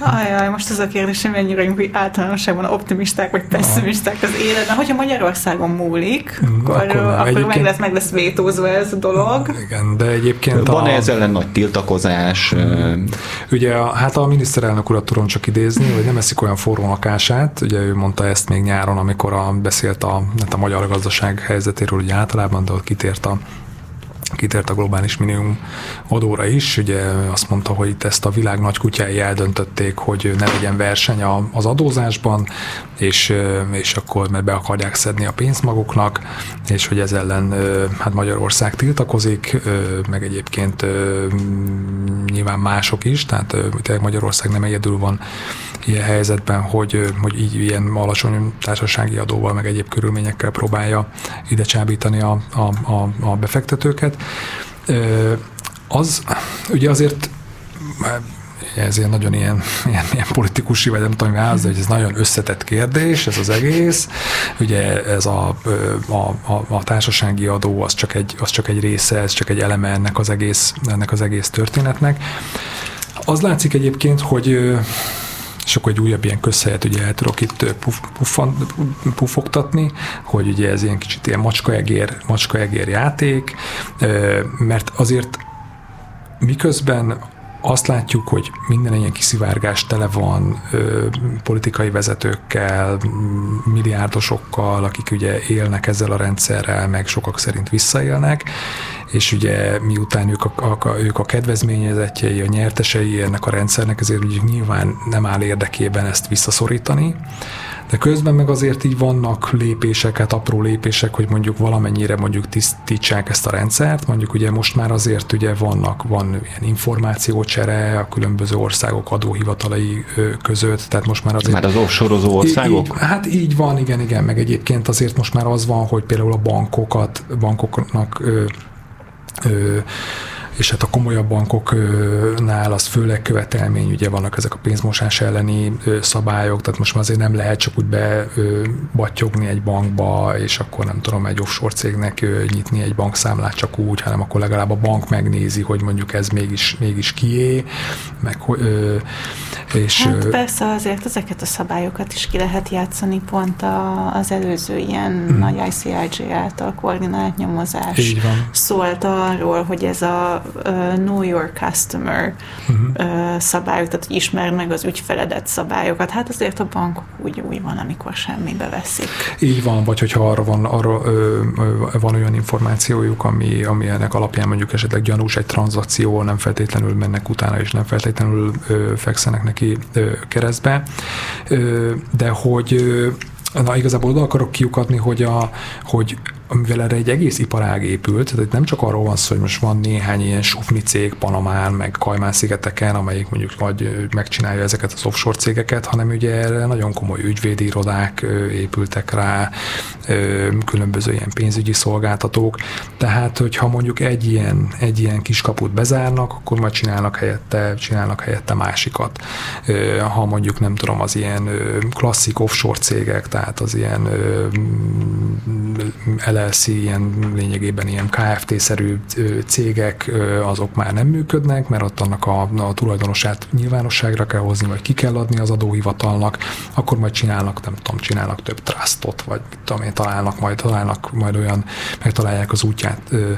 C: Ajaj, most az a kérdés, hogy mennyire vagyunk általánosságban optimisták vagy pessimisták az életben. Hogyha Magyarországon múlik, mm, akkor, akkor, akkor meg, lesz, meg lesz vétózva ez a dolog.
B: Igen, de egyébként
A: Van-e a... ez ellen nagy tiltakozás? Mm.
B: Ugye a, hát a miniszterelnök urat tudom csak idézni, hogy nem eszik olyan forró lakását, ugye ő mondta ezt még nyáron, amikor a, beszélt a, hát a magyar gazdaság helyzetéről ugye általában, de ott kitért a kitért a globális minimum adóra is. Ugye azt mondta, hogy itt ezt a világ nagy kutyái eldöntötték, hogy ne legyen verseny az adózásban, és, és akkor mert be akarják szedni a pénzt maguknak, és hogy ez ellen hát Magyarország tiltakozik, meg egyébként nyilván mások is, tehát Magyarország nem egyedül van ilyen helyzetben, hogy, hogy így ilyen alacsony társasági adóval, meg egyéb körülményekkel próbálja ide csábítani a, a, a, a befektetőket. Az ugye azért ez ilyen nagyon ilyen, ilyen, ilyen politikusi, vagy nem tudom, az, hogy ez nagyon összetett kérdés, ez az egész. Ugye ez a, a, a, a társasági adó az csak, egy, az csak egy része, ez csak egy eleme ennek az egész, ennek az egész történetnek. Az látszik egyébként, hogy és akkor egy újabb ilyen közhelyet ugye el tudok itt puf, pufan, pufogtatni, hogy ugye ez ilyen kicsit ilyen macskaegér, macskaegér játék, mert azért miközben azt látjuk, hogy minden ilyen kiszivárgás tele van ö, politikai vezetőkkel, milliárdosokkal, akik ugye élnek ezzel a rendszerrel, meg sokak szerint visszaélnek, és ugye miután ők a, a, ők a kedvezményezetjei, a nyertesei ennek a rendszernek, ezért ugye nyilván nem áll érdekében ezt visszaszorítani, de közben meg azért így vannak lépések, hát apró lépések, hogy mondjuk valamennyire mondjuk tisztítsák ezt a rendszert, mondjuk ugye most már azért ugye vannak, van ilyen információcsere a különböző országok adóhivatalai között, tehát most már azért...
A: Már az offshore országok?
B: Így, hát így van, igen, igen, meg egyébként azért most már az van, hogy például a bankokat, bankoknak ö, ö, és hát a komolyabb bankoknál az főleg követelmény, ugye vannak ezek a pénzmosás elleni szabályok, tehát most már azért nem lehet csak úgy bebattyogni egy bankba, és akkor nem tudom, egy offshore cégnek nyitni egy bankszámlát csak úgy, hanem akkor legalább a bank megnézi, hogy mondjuk ez mégis, mégis kié, meg
C: és... Hát persze azért ezeket a szabályokat is ki lehet játszani, pont a, az előző ilyen mm. nagy ICIJ által koordinált nyomozás
B: Így van.
C: szólt arról, hogy ez a uh, Know Your Customer uh-huh. uh, szabályok, tehát hogy ismerd meg az ügyfeledet szabályokat. Hát azért a bankok úgy, úgy van, amikor semmibe veszik.
B: Így van, vagy hogyha arra van, arra, ö, ö, van olyan információjuk, ami, ami ennek alapján mondjuk esetleg gyanús egy tranzakció, nem feltétlenül mennek utána, és nem feltétlenül ö, fekszenek neki ö, keresztbe. Ö, de hogy ö, Na, igazából oda akarok kiukadni, hogy, a, hogy mivel erre egy egész iparág épült, tehát nem csak arról van szó, hogy most van néhány ilyen sufni cég Panamán, meg Kajmán szigeteken, amelyik mondjuk majd megcsinálja ezeket az offshore cégeket, hanem ugye erre nagyon komoly ügyvédi irodák épültek rá, különböző ilyen pénzügyi szolgáltatók. Tehát, hogyha mondjuk egy ilyen, egy ilyen kiskaput bezárnak, akkor majd csinálnak helyette, csinálnak helyette másikat. Ha mondjuk nem tudom, az ilyen klasszik offshore cégek, tehát az ilyen LLC, ilyen lényegében ilyen KFT-szerű cégek, azok már nem működnek, mert ott annak a, a tulajdonosát nyilvánosságra kell hozni, vagy ki kell adni az adóhivatalnak, akkor majd csinálnak, nem tudom, csinálnak több trustot, vagy tudom én, találnak majd, találnak majd olyan, megtalálják az útját, ö,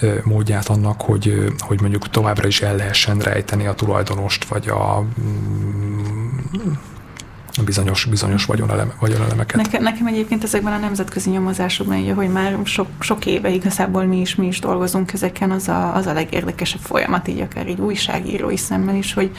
B: ö, módját annak, hogy, hogy mondjuk továbbra is el lehessen rejteni a tulajdonost, vagy a mm, bizonyos, bizonyos vagyoneleme, vagyonelemeket.
C: Nekem, nekem egyébként ezekben a nemzetközi nyomozásokban, ugye, hogy már sok, sok éve igazából mi is, mi is dolgozunk ezeken, az a, az a legérdekesebb folyamat, így akár egy újságírói szemmel is, hogy,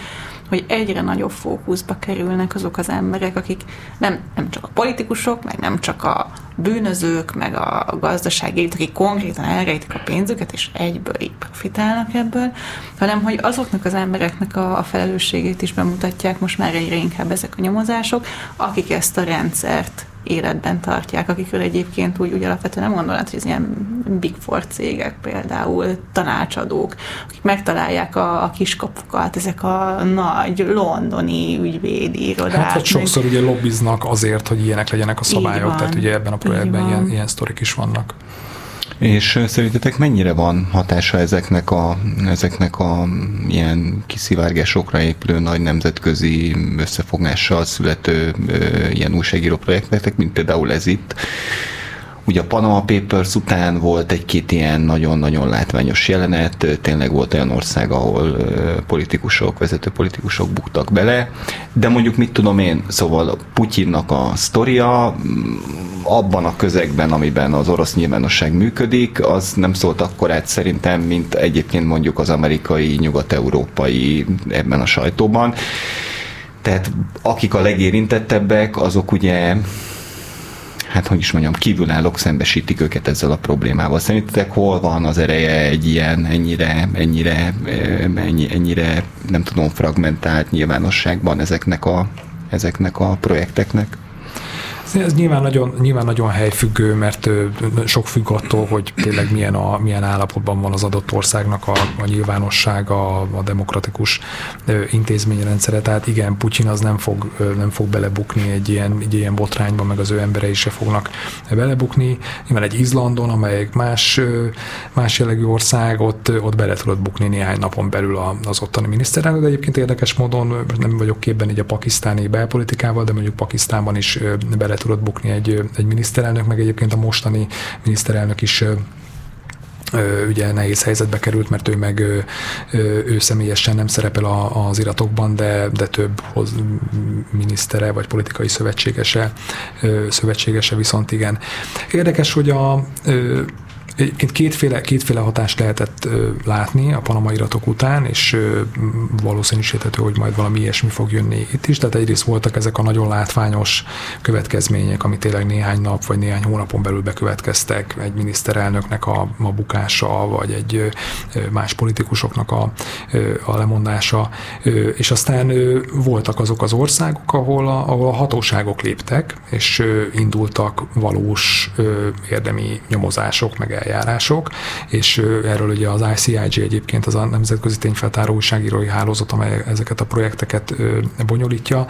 C: hogy egyre nagyobb fókuszba kerülnek azok az emberek, akik nem, nem csak a politikusok, meg nem csak a bűnözők, meg a gazdasági akik konkrétan elrejtik a pénzüket, és egyből így profitálnak ebből, hanem hogy azoknak az embereknek a, a felelősségét is bemutatják most már egyre inkább ezek a nyomozások, akik ezt a rendszert életben tartják, akikről egyébként úgy, úgy alapvetően nem gondolnád, hogy ez ilyen Big Four cégek például, tanácsadók, akik megtalálják a, a kiskapukat, ezek a nagy londoni ügyvédi irodák. Hát,
B: hát sokszor ugye lobbiznak azért, hogy ilyenek legyenek a szabályok, tehát ugye ebben a projektben ilyen, ilyen sztorik is vannak.
A: És szerintetek mennyire van hatása ezeknek a, ezeknek a ilyen kiszivárgásokra épülő nagy nemzetközi összefogással születő ö, ilyen újságíró projekteknek, mint például ez itt? Ugye a Panama Papers után volt egy-két ilyen nagyon-nagyon látványos jelenet, tényleg volt olyan ország, ahol politikusok, vezető politikusok buktak bele, de mondjuk mit tudom én, szóval Putyinnak a sztoria abban a közegben, amiben az orosz nyilvánosság működik, az nem szólt akkor át szerintem, mint egyébként mondjuk az amerikai, nyugat-európai ebben a sajtóban. Tehát akik a legérintettebbek, azok ugye hát hogy is mondjam, kívülállók szembesítik őket ezzel a problémával. Szerintetek hol van az ereje egy ilyen ennyire, ennyire, ennyi, ennyire nem tudom, fragmentált nyilvánosságban ezeknek a, ezeknek a projekteknek?
B: Ez nyilván nagyon, nyilván nagyon helyfüggő, mert sok függ attól, hogy tényleg milyen, a, milyen állapotban van az adott országnak a, a nyilvánossága, a, a demokratikus intézményrendszere. Tehát igen, Putyin az nem fog, nem fog belebukni egy ilyen, egy ilyen botrányba, meg az ő emberei se fognak belebukni. Nyilván egy Izlandon, amelyik más, más jellegű ország, ott, ott bele tudott bukni néhány napon belül az ottani miniszterelnök, de egyébként érdekes módon nem vagyok képben így a pakisztáni belpolitikával, de mondjuk Pakisztánban is bele tudott bukni egy, egy miniszterelnök, meg egyébként a mostani miniszterelnök is ugye nehéz helyzetbe került, mert ő meg ő, ő személyesen nem szerepel az iratokban, de, de több hoz, minisztere vagy politikai szövetségese, szövetségese viszont igen. Érdekes, hogy a Egyébként kétféle, kétféle hatást lehetett látni a Panama iratok után, és valószínűsíthető, hogy majd valami ilyesmi fog jönni itt is. Tehát egyrészt voltak ezek a nagyon látványos következmények, ami tényleg néhány nap vagy néhány hónapon belül bekövetkeztek, egy miniszterelnöknek a, a bukása, vagy egy más politikusoknak a, a lemondása, és aztán voltak azok az országok, ahol a, ahol a hatóságok léptek, és indultak valós érdemi nyomozások, meg eljárások, és erről ugye az ICIG egyébként az a Nemzetközi Tényfeltáró Újságírói Hálózat, amely ezeket a projekteket bonyolítja,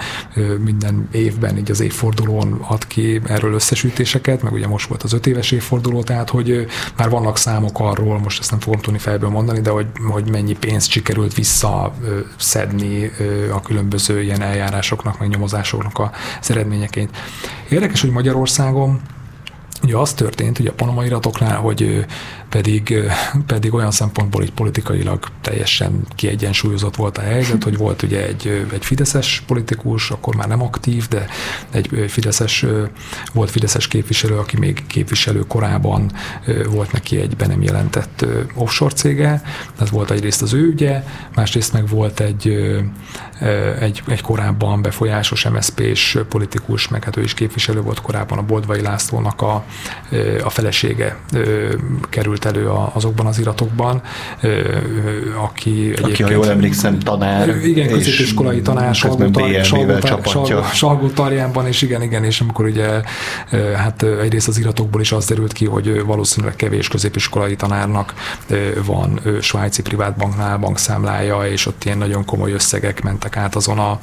B: minden évben így az évfordulón ad ki erről összesítéseket, meg ugye most volt az öt éves évforduló, tehát hogy már vannak számok arról, most ezt nem fogom tudni fejből mondani, de hogy, hogy mennyi pénzt sikerült visszaszedni a különböző ilyen eljárásoknak, meg nyomozásoknak az eredményeként. Érdekes, hogy Magyarországon Ugye az történt, hogy a panama iratoknál, hogy pedig, pedig olyan szempontból így politikailag teljesen kiegyensúlyozott volt a helyzet, hogy volt ugye egy, egy fideszes politikus, akkor már nem aktív, de egy fideszes, volt fideszes képviselő, aki még képviselő korában volt neki egy be nem jelentett offshore cége, ez volt egyrészt az ő ügye, másrészt meg volt egy, egy, egy korábban befolyásos MSZP-s politikus, meg hát ő is képviselő volt korábban a Boldvai Lászlónak a, a felesége került elő azokban az iratokban, aki
A: Aki, ha jól emlékszem, tanár.
B: Igen, középiskolai tanár, Salgó Tarjánban, és igen, igen, és amikor ugye hát egyrészt az iratokból is az derült ki, hogy valószínűleg kevés középiskolai tanárnak van svájci privátbanknál bankszámlája, és ott ilyen nagyon komoly összegek mentek át azon a,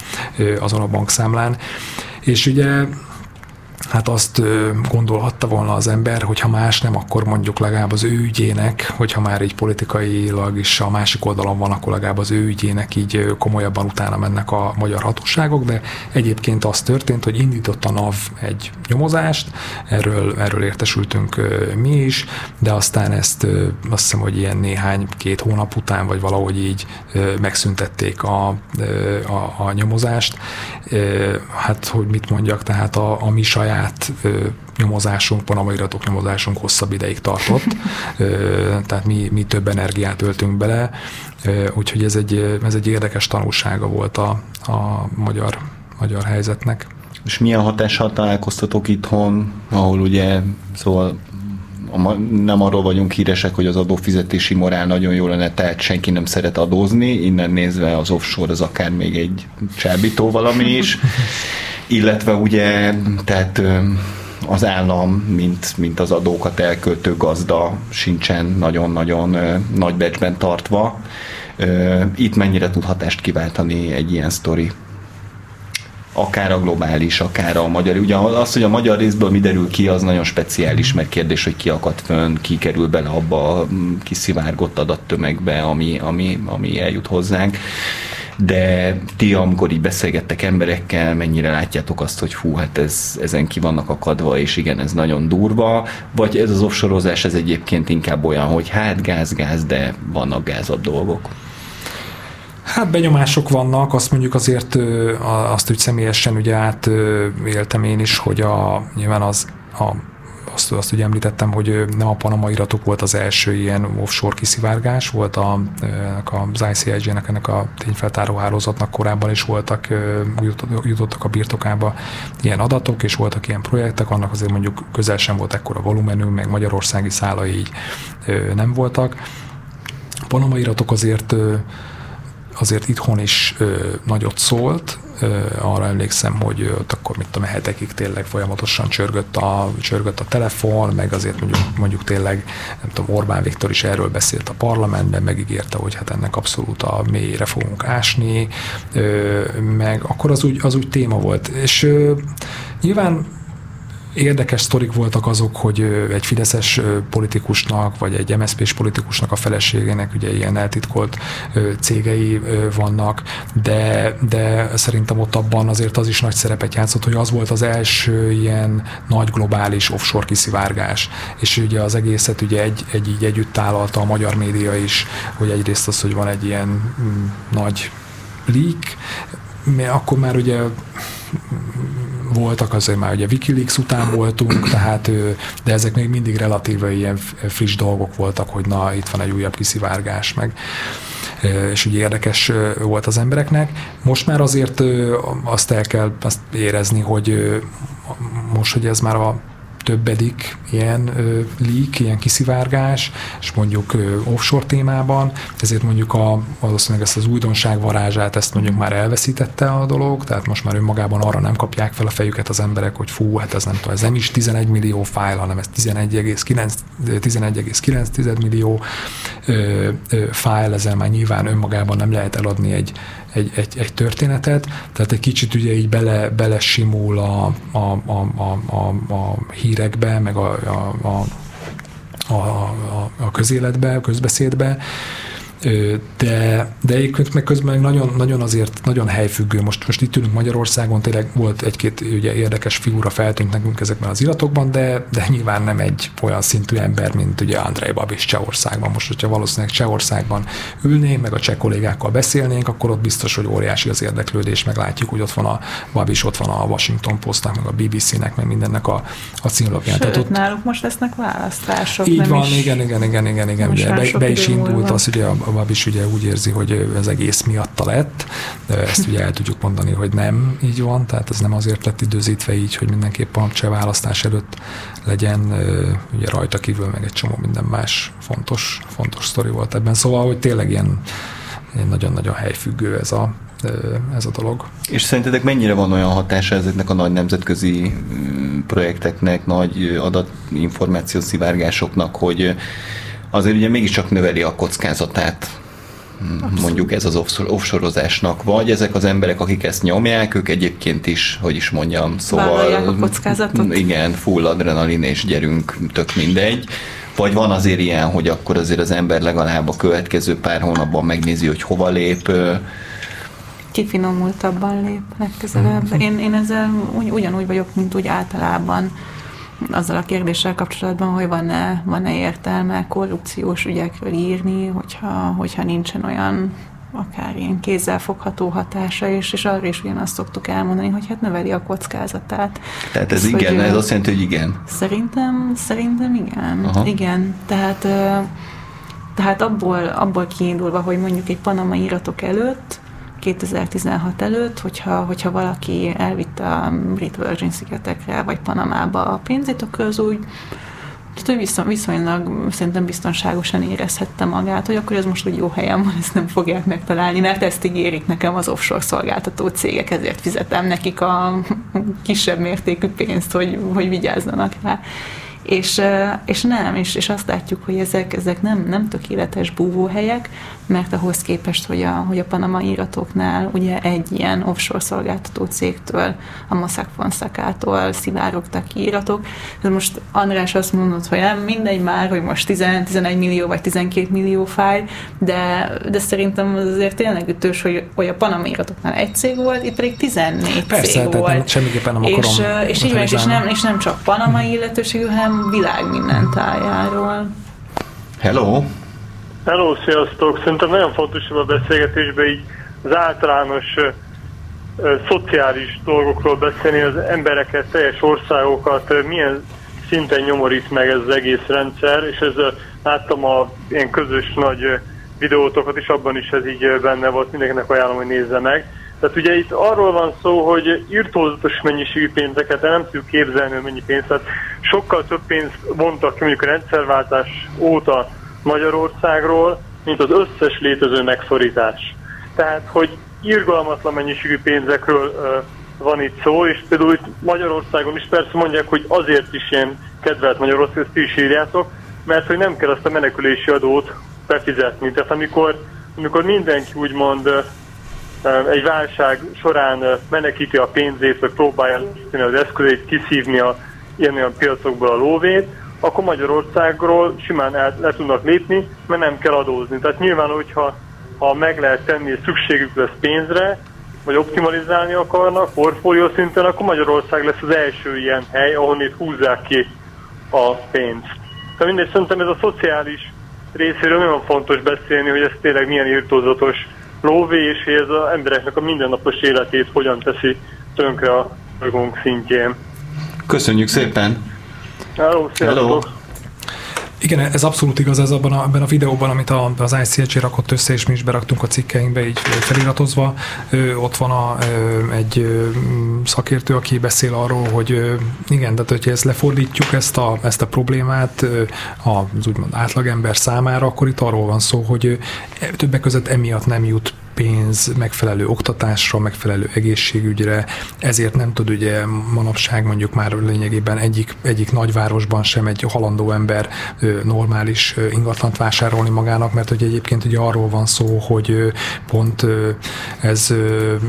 B: azon a bankszámlán. És ugye hát azt gondolhatta volna az ember, hogy ha más nem, akkor mondjuk legalább az ő ügyének, hogyha már így politikailag is a másik oldalon van, akkor legalább az ő ügyének így komolyabban utána mennek a magyar hatóságok, de egyébként az történt, hogy indított a NAV egy nyomozást, erről, erről értesültünk mi is, de aztán ezt azt hiszem, hogy ilyen néhány, két hónap után, vagy valahogy így megszüntették a, a, a nyomozást. Hát, hogy mit mondjak, tehát a, a mi saját saját ö, nyomozásunk, panamai iratok nyomozásunk hosszabb ideig tartott, ö, tehát mi, mi több energiát öltünk bele, ö, úgyhogy ez egy, ez egy érdekes tanulsága volt a, a magyar, magyar helyzetnek.
A: És milyen hatással találkoztatok itthon, ahol ugye, szóval nem arról vagyunk híresek, hogy az adófizetési morál nagyon jó lenne, tehát senki nem szeret adózni, innen nézve az offshore az akár még egy csábító valami is illetve ugye, tehát az állam, mint, mint az adókat elköltő gazda sincsen nagyon-nagyon nagy becsben tartva. Itt mennyire tud hatást kiváltani egy ilyen sztori? akár a globális, akár a magyar. Ugye az, hogy a magyar részből mi derül ki, az nagyon speciális, mert kérdés, hogy ki akadt fönn, ki kerül bele abba a kiszivárgott adattömegbe, ami, ami, ami eljut hozzánk de ti, amikor így beszélgettek emberekkel, mennyire látjátok azt, hogy hú, hát ez, ezen ki vannak akadva, és igen, ez nagyon durva, vagy ez az offshore ez egyébként inkább olyan, hogy hát gáz-gáz, de vannak gázabb dolgok?
B: Hát benyomások vannak, azt mondjuk azért azt, hogy személyesen ugye átéltem én is, hogy a, nyilván az a azt, azt ugye említettem, hogy nem a Panama iratok volt az első ilyen offshore kiszivárgás, volt a, az ICIG-nek, ennek a tényfeltáró hálózatnak korábban is voltak, jutottak a birtokába ilyen adatok, és voltak ilyen projektek, annak azért mondjuk közel sem volt ekkora volumenű, meg magyarországi szálai így nem voltak. A Panama iratok azért azért itthon is nagyot szólt, arra emlékszem, hogy ott akkor mit tudom, hetekig tényleg folyamatosan csörgött a, csörgött a telefon, meg azért mondjuk, mondjuk tényleg, nem tudom, Orbán Viktor is erről beszélt a parlamentben, megígérte, hogy hát ennek abszolút a mélyre fogunk ásni, meg akkor az úgy, az úgy téma volt. És nyilván Érdekes sztorik voltak azok, hogy egy fideszes politikusnak, vagy egy MSZP-s politikusnak a feleségének ugye ilyen eltitkolt cégei vannak, de, de szerintem ott abban azért az is nagy szerepet játszott, hogy az volt az első ilyen nagy globális offshore kiszivárgás. És ugye az egészet ugye egy, egy így együtt tálalta a magyar média is, hogy egyrészt az, hogy van egy ilyen mm, nagy leak, akkor már ugye voltak, azért már ugye Wikileaks után voltunk, tehát, de ezek még mindig relatíve ilyen friss dolgok voltak, hogy na, itt van egy újabb kiszivárgás, meg és ugye érdekes volt az embereknek. Most már azért azt el kell azt érezni, hogy most, hogy ez már a többedik ilyen ö, leak, ilyen kiszivárgás, és mondjuk ö, offshore témában, ezért mondjuk a, valószínűleg ezt az újdonság varázsát, ezt mondjuk már elveszítette a dolog, tehát most már önmagában arra nem kapják fel a fejüket az emberek, hogy fú, hát ez nem tudom, ez nem is 11 millió fájl, hanem ez 11,9 11,9 millió ö, ö, fájl, ezzel már nyilván önmagában nem lehet eladni egy, egy, egy, egy történetet, tehát egy kicsit ugye így bele, belesimul a, a, a, a, a, a hírekbe, meg a, a a, a, a közéletbe, a közbeszédbe, de, de egyébként meg közben nagyon, nagyon azért nagyon helyfüggő. Most, most itt ülünk Magyarországon, tényleg volt egy-két ugye, érdekes figura feltűnt nekünk ezekben az iratokban, de, de nyilván nem egy olyan szintű ember, mint ugye Andrei Babis Csehországban. Most, hogyha valószínűleg Csehországban ülnénk, meg a cseh kollégákkal beszélnénk, akkor ott biztos, hogy óriási az érdeklődés, meg látjuk, hogy ott van a Babis, ott van a Washington Postnak, meg a BBC-nek, meg mindennek a, a címlapján.
C: Sőt, ott, náluk most lesznek választások.
B: Így van, igen, igen, igen, igen, igen. Ugye be, be is indult az, ugye a, a is ugye úgy érzi, hogy az egész miatta lett, ezt ugye el tudjuk mondani, hogy nem így van, tehát ez nem azért lett időzítve így, hogy mindenképp a cseh választás előtt legyen, ugye rajta kívül meg egy csomó minden más fontos, fontos sztori volt ebben. Szóval, hogy tényleg ilyen, nagyon-nagyon helyfüggő ez a, ez a dolog.
A: És szerintetek mennyire van olyan hatása ezeknek a nagy nemzetközi projekteknek, nagy adatinformáció szivárgásoknak, hogy azért ugye mégiscsak növeli a kockázatát Abszolút. mondjuk ez az offsorozásnak, vagy ezek az emberek, akik ezt nyomják, ők egyébként is, hogy is mondjam, szóval...
C: a kockázatot.
A: Igen, full adrenalin és gyerünk, tök mindegy. Vagy van azért ilyen, hogy akkor azért az ember legalább a következő pár hónapban megnézi, hogy hova lép,
C: kifinomultabban lép legközelebb. Mhm. Én, én ezzel ugy, ugyanúgy vagyok, mint úgy általában azzal a kérdéssel kapcsolatban, hogy van-e, van-e értelme korrupciós ügyekről írni, hogyha, hogyha nincsen olyan akár ilyen kézzelfogható hatása, és, és arra is ugyanazt szoktuk elmondani, hogy hát növeli a kockázatát.
A: Tehát ez, ez igen, hogy, ez azt jelenti, hogy igen?
C: Szerintem, szerintem igen. Aha. Igen, tehát, tehát abból, abból kiindulva, hogy mondjuk egy Panama iratok előtt 2016 előtt, hogyha, hogyha valaki elvitte a Brit Virgin szigetekre, vagy Panamába a pénzét, akkor az úgy tehát hogy viszonylag szerintem biztonságosan érezhette magát, hogy akkor ez most úgy jó helyen van, ezt nem fogják megtalálni, mert ezt ígérik nekem az offshore szolgáltató cégek, ezért fizetem nekik a kisebb mértékű pénzt, hogy, hogy vigyázzanak rá. És, és nem, és, és azt látjuk, hogy ezek, ezek nem, nem tökéletes búvóhelyek, mert ahhoz képest, hogy a, hogy a Panama iratoknál ugye egy ilyen offshore szolgáltató cégtől, a Mossack Fonseca-tól szivárogtak ki iratok. Ez most András azt mondott, hogy nem mindegy már, hogy most 10-11 millió vagy 12 millió fájl, de, de szerintem az azért tényleg ütős, hogy, hogy a Panama iratoknál egy cég volt, itt pedig 14
B: Persze,
C: cég volt.
B: Nem, semmiképpen nem akarom.
C: És, és így van, és nem, és nem csak panamai illetőségű, hanem világ minden tájáról.
A: Hello!
F: Hello, sziasztok! Szerintem nagyon fontos a beszélgetésben így az általános ö, ö, szociális dolgokról beszélni, az embereket, teljes országokat, ö, milyen szinten nyomorít meg ez az egész rendszer, és ez ö, láttam a ilyen közös nagy videótokat is, abban is ez így benne volt, mindenkinek ajánlom, hogy nézze meg. Tehát ugye itt arról van szó, hogy írtózatos mennyiségű pénzeket, nem tudjuk képzelni, mennyi pénzt, tehát sokkal több pénzt vontak ki mondjuk a rendszerváltás óta Magyarországról, mint az összes létező megszorítás. Tehát, hogy irgalmatlan mennyiségű pénzekről van itt szó, és például itt Magyarországon is persze mondják, hogy azért is ilyen kedvelt Magyarország, ezt is írjátok, mert hogy nem kell azt a menekülési adót befizetni. Tehát amikor, amikor mindenki úgymond egy válság során menekíti a pénzét, vagy próbálja az eszközét, kiszívni a ilyen-olyan piacokból a lóvét, akkor Magyarországról simán el, le tudnak lépni, mert nem kell adózni. Tehát nyilván, hogyha ha meg lehet tenni, és szükségük lesz pénzre, vagy optimalizálni akarnak portfólió szinten, akkor Magyarország lesz az első ilyen hely, ahol itt húzzák ki a pénzt. Tehát mindegy, szerintem ez a szociális részéről nagyon fontos beszélni, hogy ez tényleg milyen írtózatos lóvé, és hogy ez az embereknek a mindennapos életét hogyan teszi tönkre a bolygónk szintjén.
A: Köszönjük szépen!
F: Hello, Hello.
B: Igen, ez abszolút igaz, ez abban a, abban a videóban, amit a, az ICHG rakott össze, és mi is beraktunk a cikkeinkbe, így feliratozva. Ö, ott van a, ö, egy ö, szakértő, aki beszél arról, hogy ö, igen, tehát hogyha ezt lefordítjuk, ezt a, ezt a problémát ö, az úgymond átlagember számára, akkor itt arról van szó, hogy ö, többek között emiatt nem jut pénz megfelelő oktatásra, megfelelő egészségügyre, ezért nem tud ugye manapság mondjuk már lényegében egyik, egyik nagyvárosban sem egy halandó ember normális ingatlant vásárolni magának, mert hogy egyébként ugye arról van szó, hogy pont ez,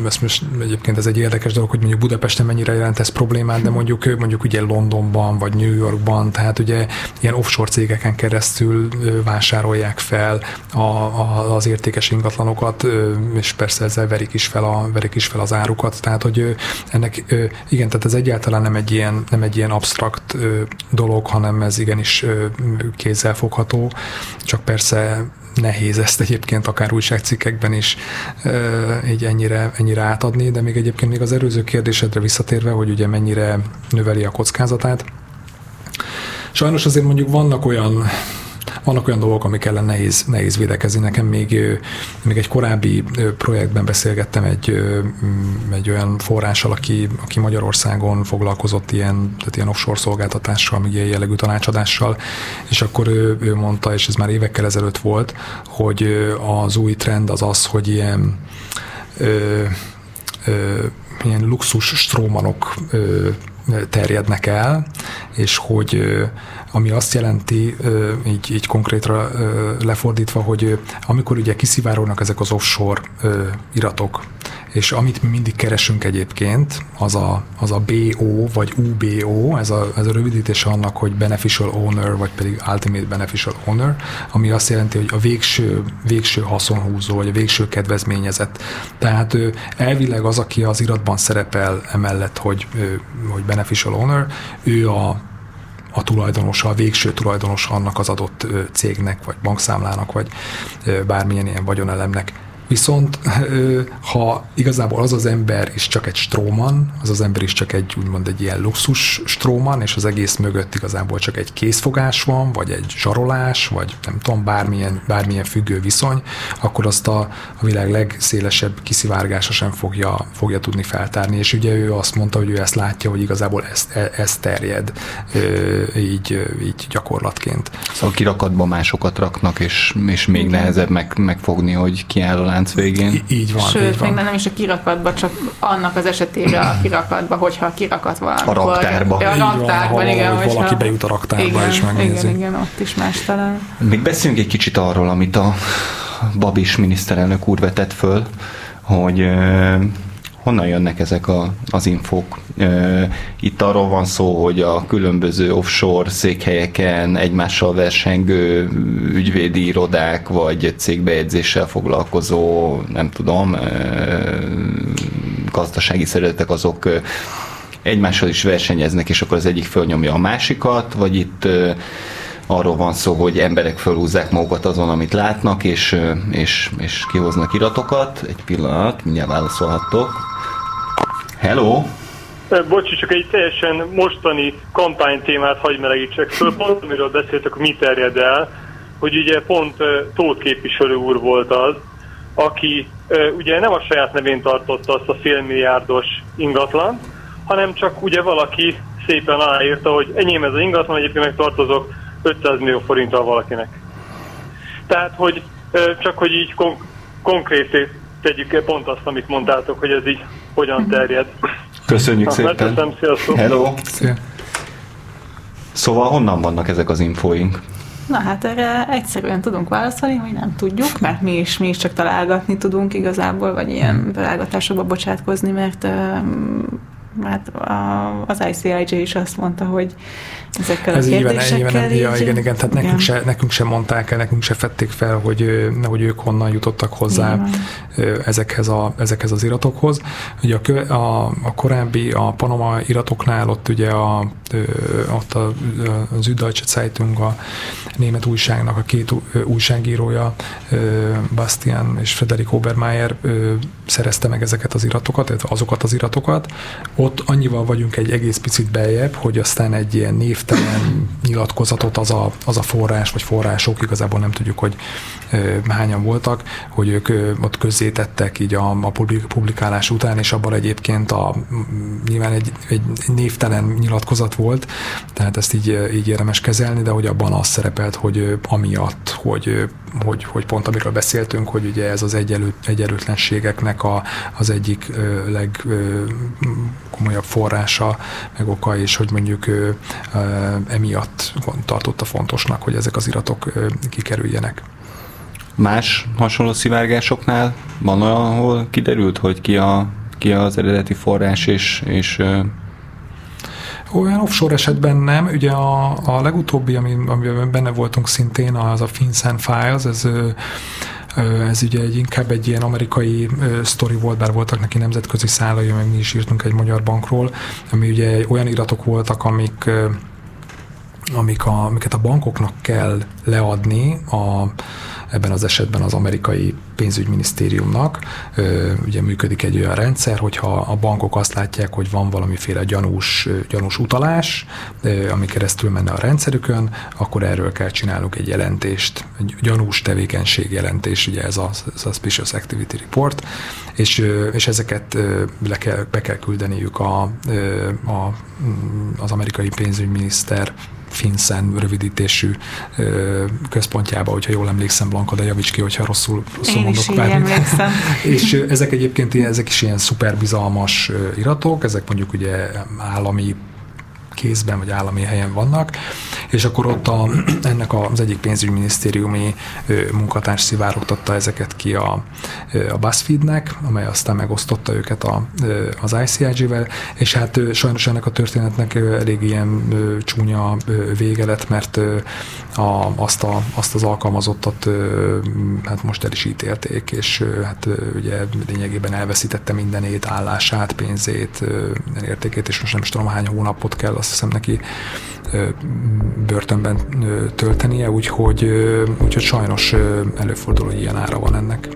B: ez most egyébként ez egy érdekes dolog, hogy mondjuk Budapesten mennyire jelent ez problémát, de mondjuk mondjuk ugye Londonban vagy New Yorkban, tehát ugye ilyen offshore cégeken keresztül vásárolják fel a, a, az értékes ingatlanokat és persze ezzel verik is fel, a, verik is fel az árukat, tehát hogy ennek, igen, tehát ez egyáltalán nem egy ilyen, nem egy ilyen absztrakt dolog, hanem ez igenis kézzelfogható, csak persze nehéz ezt egyébként akár újságcikkekben is így ennyire, ennyire átadni, de még egyébként még az erőző kérdésedre visszatérve, hogy ugye mennyire növeli a kockázatát. Sajnos azért mondjuk vannak olyan vannak olyan dolgok, amik ellen nehéz, nehéz védekezni. Nekem még, még egy korábbi projektben beszélgettem egy, egy olyan forrással, aki, aki Magyarországon foglalkozott ilyen, tehát ilyen offshore szolgáltatással, még ilyen jellegű tanácsadással, és akkor ő, ő mondta, és ez már évekkel ezelőtt volt, hogy az új trend az az, hogy ilyen ö, ö, ilyen luxus strómanok ö, terjednek el, és hogy ami azt jelenti, így, így konkrétra lefordítva, hogy amikor ugye kiszivárolnak ezek az offshore iratok, és amit mi mindig keresünk egyébként, az a, az a BO vagy UBO, ez a, ez a rövidítés annak, hogy Beneficial Owner, vagy pedig Ultimate Beneficial Owner, ami azt jelenti, hogy a végső, végső haszonhúzó, vagy a végső kedvezményezett. Tehát elvileg az, aki az iratban szerepel emellett, hogy, hogy Beneficial Owner, ő a a tulajdonosa, a végső tulajdonosa annak az adott cégnek, vagy bankszámlának, vagy bármilyen ilyen vagyonelemnek. Viszont ha igazából az az ember is csak egy stróman, az az ember is csak egy úgymond egy ilyen luxus stróman, és az egész mögött igazából csak egy készfogás van, vagy egy zsarolás, vagy nem tudom, bármilyen, bármilyen függő viszony, akkor azt a, a világ legszélesebb kiszivárgása sem fogja, fogja tudni feltárni. És ugye ő azt mondta, hogy ő ezt látja, hogy igazából ez, e, ez terjed így, így gyakorlatként.
A: Szóval kirakatban másokat raknak, és, és még nehezebb meg, megfogni, hogy ki áll a lánc végén.
B: I- így van.
C: Sőt,
B: így van.
C: még nem is a kirakatba, csak annak az esetére a kirakatba, hogyha a kirakat van.
A: A raktárba.
C: A
B: Így van,
C: igen.
B: valaki
C: hogyha-
B: bejut a raktárba
C: igen,
B: és megnézi.
C: Igen, igen, ott is más talán.
A: Még beszéljünk egy kicsit arról, amit a Babis miniszterelnök úr vetett föl, hogy honnan jönnek ezek a, az infók. Itt arról van szó, hogy a különböző offshore székhelyeken egymással versengő ügyvédi irodák, vagy cégbejegyzéssel foglalkozó, nem tudom, gazdasági szervezetek azok egymással is versenyeznek, és akkor az egyik fölnyomja a másikat, vagy itt arról van szó, hogy emberek fölhúzzák magukat azon, amit látnak, és, és, és kihoznak iratokat. Egy pillanat, mindjárt válaszolhattok. Hello!
F: Bocsi, csak egy teljesen mostani kampánytémát hagy melegítsek föl. Pont amiről beszéltek, mi terjed el, hogy ugye pont Tóth képviselő úr volt az, aki ugye nem a saját nevén tartotta azt a félmilliárdos ingatlan, hanem csak ugye valaki szépen aláírta, hogy enyém ez az ingatlan, egyébként meg tartozok 500 millió forinttal valakinek. Tehát, hogy csak hogy így kon- konkrét tegyük pont azt, amit mondtátok, hogy ez így hogyan terjed.
A: Köszönjük
F: Na,
A: szépen.
F: megköszönöm, sziasztok.
A: Hello.
B: Szia.
A: Szóval honnan vannak ezek az infóink?
C: Na hát erre egyszerűen tudunk válaszolni, hogy nem tudjuk, mert mi is, mi is csak találgatni tudunk igazából, vagy ilyen találgatásokba bocsátkozni, mert um, hát az ICIJ is azt mondta, hogy ezekkel
B: Ez
C: a
B: így van, így van, ja, igen, igen, tehát nekünk se, nekünk se mondták el, nekünk se fették fel, hogy, hogy ők honnan jutottak hozzá
C: Igen.
B: ezekhez, a, ezekhez az iratokhoz. Ugye a, a, a korábbi, a Panama iratoknál ott ugye a, ott a, az Süddeutsche Zeitung, a német újságnak a két újságírója, Bastian és Frederik Obermeier szerezte meg ezeket az iratokat, azokat az iratokat. Ott annyival vagyunk egy egész picit beljebb, hogy aztán egy ilyen névtelen nyilatkozatot az a, az a forrás, vagy források, igazából nem tudjuk, hogy hányan voltak, hogy ők ott közzétettek így a, a publik- publikálás után, és abban egyébként a, nyilván egy, egy névtelen nyilatkozat volt, tehát ezt így, így érdemes kezelni, de hogy abban az szerepelt, hogy amiatt, hogy, hogy, hogy pont amiről beszéltünk, hogy ugye ez az egyenlő, egyenlőtlenségeknek a, az egyik ö, legkomolyabb forrása, meg oka, és hogy mondjuk ö, ö, emiatt tartotta fontosnak, hogy ezek az iratok ö, kikerüljenek.
A: Más hasonló szivárgásoknál van olyan, ahol kiderült, hogy ki, a, ki az eredeti forrás, és, és
B: Olyan offshore esetben nem. Ugye a, a legutóbbi, ami, amiben benne voltunk szintén, az a FinCEN Files, ez ez ugye egy, inkább egy ilyen amerikai ö, sztori volt, bár voltak neki nemzetközi szálai, meg mi is írtunk egy magyar bankról, ami ugye olyan iratok voltak, amik amik a, amiket a bankoknak kell leadni a, ebben az esetben az amerikai pénzügyminisztériumnak. Ugye működik egy olyan rendszer, hogyha a bankok azt látják, hogy van valamiféle gyanús, gyanús utalás, ami keresztül menne a rendszerükön, akkor erről kell csinálnunk egy jelentést, egy gyanús tevékenység jelentés, ugye ez a Suspicious Activity Report, és, és ezeket le kell, be kell küldeniük a, a, mm, az amerikai pénzügyminiszter FinCEN rövidítésű központjába, hogyha jól emlékszem, Blanka, de javíts ki, hogyha rosszul, rosszul
C: Én is
B: mondok
C: emlékszem.
B: és ezek egyébként ezek is ilyen szuper bizalmas iratok, ezek mondjuk ugye állami kézben vagy állami helyen vannak, és akkor ott a, ennek az egyik pénzügyminisztériumi munkatárs szivárogtatta ezeket ki a, a BuzzFeednek, amely aztán megosztotta őket a, az ICIG-vel, és hát sajnos ennek a történetnek elég ilyen csúnya vége lett, mert a, azt, a, azt az alkalmazottat hát most el is ítélték, és hát ugye lényegében elveszítette mindenét, állását, pénzét, értékét, és most nem is tudom hány hónapot kell azt hiszem neki börtönben töltenie, úgyhogy, úgyhogy sajnos előfordul, hogy ilyen ára van ennek.